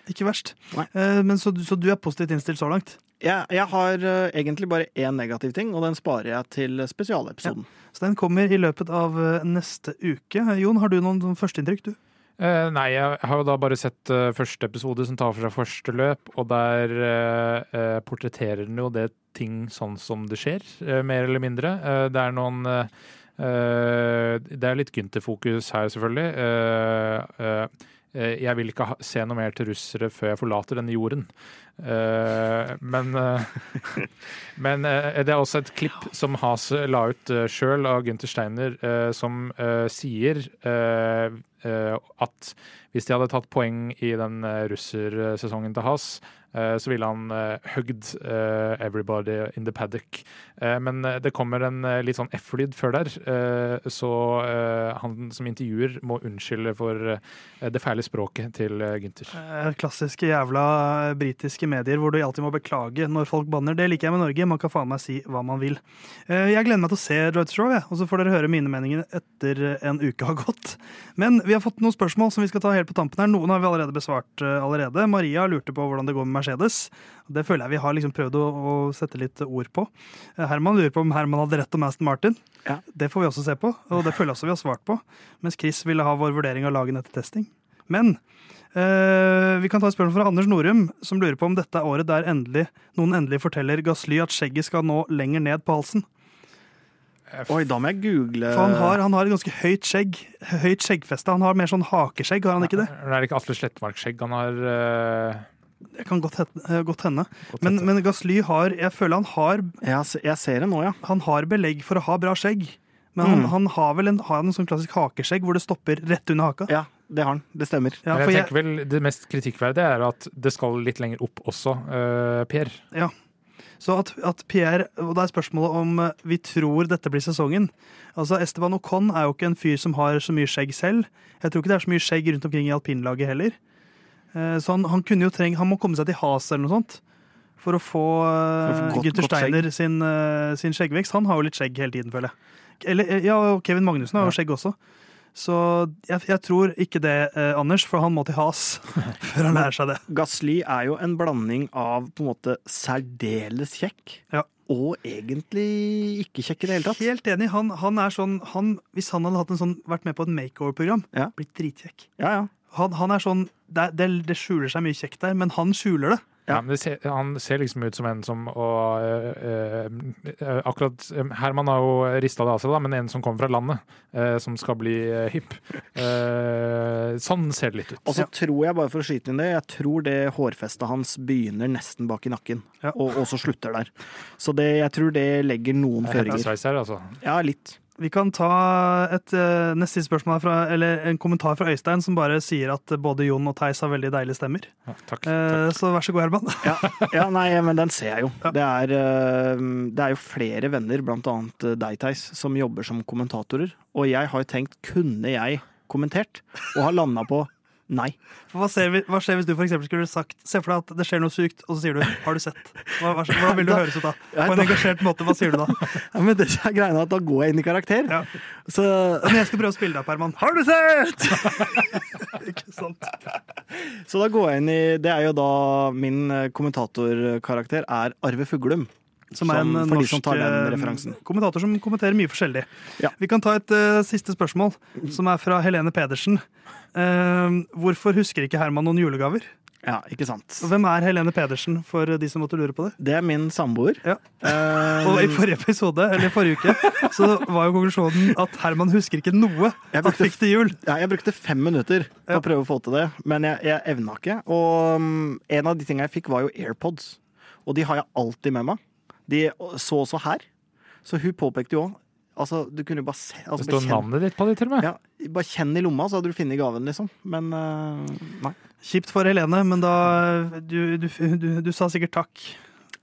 Ikke verst. Nei. Eh, Men så, du- så du er positivt innstilt så langt? Jeg, jeg har uh, egentlig bare én negativ ting, og den sparer jeg til spesialepisoden. Så den kommer i løpet av eh, neste uke. Eh, Jon, har du noen noen førsteinntrykk, du? Eh, nei, jeg har jo da bare sett uh, første episode som tar for seg første løp, og der uh, portretterer den jo det ting sånn som det skjer, mer eller mindre. Det er noen Det er litt Gynter-fokus her, selvfølgelig. Eh, jeg vil ikke se noe mer til russere før jeg forlater denne jorden. Eh, men eh, men det er også et klipp som Has la ut sjøl av Gunther Steiner, som sier at hvis de hadde tatt poeng i den russersesongen til Has, så ville han uh, hugged eh, everybody in the paddock. Eh, men eh, det kommer en eh, litt sånn F-lyd før der, eh, så eh, han som intervjuer må unnskylde for eh, det fæle språket til. Eh, Klassiske jævla eh, britiske medier hvor du alltid må beklage når folk banner. Det liker jeg med Norge. Man kan faen meg si hva man vil. Eh, Jeg gleder meg til å se to Row, og så får dere høre mine meninger etter eh, en uke har gått. Men vi har fått noen spørsmål som vi skal ta helt på tampen her. Noen har vi allerede besvart eh, allerede. Maria lurte på hvordan det går med Mercedes. Det føler jeg vi har liksom prøvd å, å sette litt ord på. Eh, Herman lurer på om Herman hadde rett om Aston Martin. Ja. Det får vi også se på, og det føler jeg også vi har svart på. Mens Chris ville ha vår vurdering av lagene etter testing. Men eh, vi kan ta et spørsmål fra Anders Norum, som lurer på om dette er året der endelig, noen endelig forteller Gasly at skjegget skal nå lenger ned på halsen. Oi, da må jeg google For han har, han har et ganske høyt skjegg. Høyt skjeggfeste. Han har mer sånn hakeskjegg, har han ikke det? Det er ikke Atle Slettmark-skjegg han har eh, Det kan godt, het- eh, godt hende. Godt Men, men Gasly har Jeg føler han har, jeg, jeg ser det nå, ja. han har belegg for å ha bra skjegg. Men han, Mm. han har vel en, har en sånn klassisk hakeskjegg hvor det stopper rett under haka. Ja, det har han. Det stemmer. Ja, jeg tenker vel Det mest kritikkverdige er at det skal litt lenger opp også, uh, Per. Så at, at Pierre, og det er spørsmålet om eh, vi tror dette blir sesongen. Altså Esteban Ocon er jo ikke en fyr som har så mye skjegg selv. Jeg tror ikke det er så mye skjegg rundt omkring i alpinlaget heller. Eh, Så han, han kunne jo treng, han må komme seg til Has eller noe sånt. For å få uh, godt- skjegg. Steiner sin, eh, sin skjeggvekst. Han har jo litt skjegg hele tiden, føler jeg. Eller, eh, ja, Kevin Magnussen har jo skjegg også. Så jeg, jeg tror ikke det, eh, Anders, for han må til Has før han lærer seg det. Gasly er jo en blanding av på en måte særdeles kjekk Ja. og egentlig ikke kjekk i det hele tatt. Helt enig. Han, han er sånn, han, hvis han hadde sånn, vært med på et makeover-program, Ja. blitt dritkjekk. Ja, ja. Han, han er sånn, det, det, det skjuler seg mye kjekt der, men han skjuler det. Ja. Ja, men det ser, han ser liksom ut som en som og, øh, øh, Akkurat Herman har jo rista det av seg, da, men en som kommer fra landet, øh, som skal bli hipp. Eh, sånn ser det litt ut. Og så tror jeg, bare for å skyte inn det, jeg tror det hårfestet hans begynner nesten bak i nakken, Ja. og, og så slutter der. Så det, jeg tror det legger noen Det er føringer. Sveis her, altså. Ja, litt. Vi kan ta et uh, neste spørsmål fra, eller en kommentar fra Øystein, som bare sier at både Jon og Theis har veldig deilige stemmer. Ja, takk. Eh, så vær så god, Herman. Ja, ja nei, men den ser jeg jo. Det er, uh, det er jo flere venner, blant annet deg, Theis, som jobber som kommentatorer. Og jeg har jo tenkt, kunne jeg kommentert? Og har landa på nei. For hva, ser vi, hva skjer hvis du for skulle sagt Se for deg at det skjer noe sykt, og så sier du 'har du sett'? Hva, hva, hvordan vil du Da- høres ut da? På en engasjert måte, hva sier du da? Ja, men det er greia at da går jeg inn i karakter. Ja. Så Men jeg skal prøve å spille deg opp, Herman. Har du sett?! Ikke sant? Så da går jeg inn i Det er jo da min eh, kommentatorkarakter er Arve Fuglum. Som er en Som- norsk som eh, referansen. kommentator som kommenterer mye forskjellig. Ja. Vi kan ta et uh, siste spørsmål, som er fra Helene Pedersen. Uh, hvorfor husker ikke Herman noen julegaver? Ja, ikke sant. Og Hvem er Helene Pedersen, for de som måtte lure på det? Det er min samboer. Ja. Uh... Og i forrige episode, eller forrige uke, så var jo konklusjonen at Herman husker ikke noe han fikk til jul. ja, jeg brukte fem minutter på Ja. å prøve å få til det, men jeg, jeg evna ikke. Og um, en av de tingene jeg fikk, var jo AirPods. Og de har jeg alltid med meg. De så også her. Så hun påpekte jo òg Altså, du kunne jo bare se altså, Det står navnet ditt på det, til og med. Ja, bare kjenn i lomma, så hadde du funnet gaven, liksom. Men eh, nei. Kjipt for Helene, men da Du, du, du, du sa sikkert takk.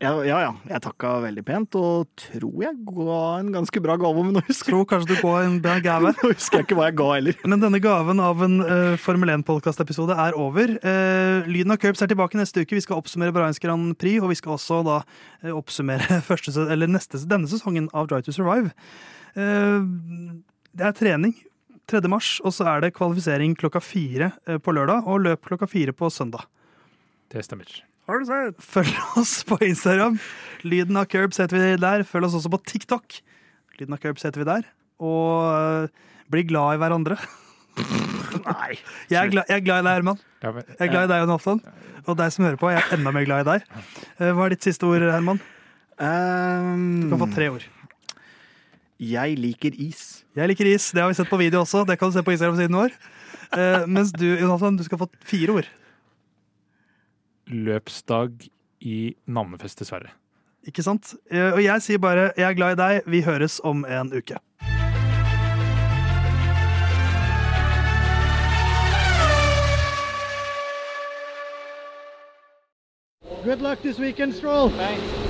Ja, ja, ja. Jeg takka veldig pent, og tror jeg ga en ganske bra gave, men nå husker, Tror kanskje du går en bra gave. nå husker jeg ikke hva jeg ga heller. Men denne gaven av en uh, Formel 1-podkastepisode er over. Uh, Lyden av Curbs er tilbake neste uke. Vi skal oppsummere Brahins Grand Prix, og vi skal også da uh, oppsummere første, eller neste, denne sesongen av Drive to Survive. Eh, det er trening 3. mars, og så er det kvalifisering klokka fire på lørdag og løp klokka fire på søndag. Det stemmer. Følg oss på Instagram. Lyden av Curbs heter vi der. Følg oss også på TikTok. Lyden av Curbs heter vi der. Og uh, bli glad i hverandre. Nei. Jeg er, glad, jeg er glad i deg, Herman. Jeg er glad i deg, Jon Halvdan. Og deg som hører på, jeg er enda mer glad i deg. Eh, Hva er ditt siste ord, Herman? Du kan få Um, tre ord. jeg liker is. Jeg liker is. Det har vi sett på video også. Det kan du se på Instagram-siden vår. Uh, mens du, Jon Halvdan, du skal få fire ord. Løpsdag i navnefest, dessverre. Ikke sant? Eh, Og jeg sier bare 'jeg er glad i deg'. Vi høres om en uke. Good luck this weekend, Stroll. Thanks.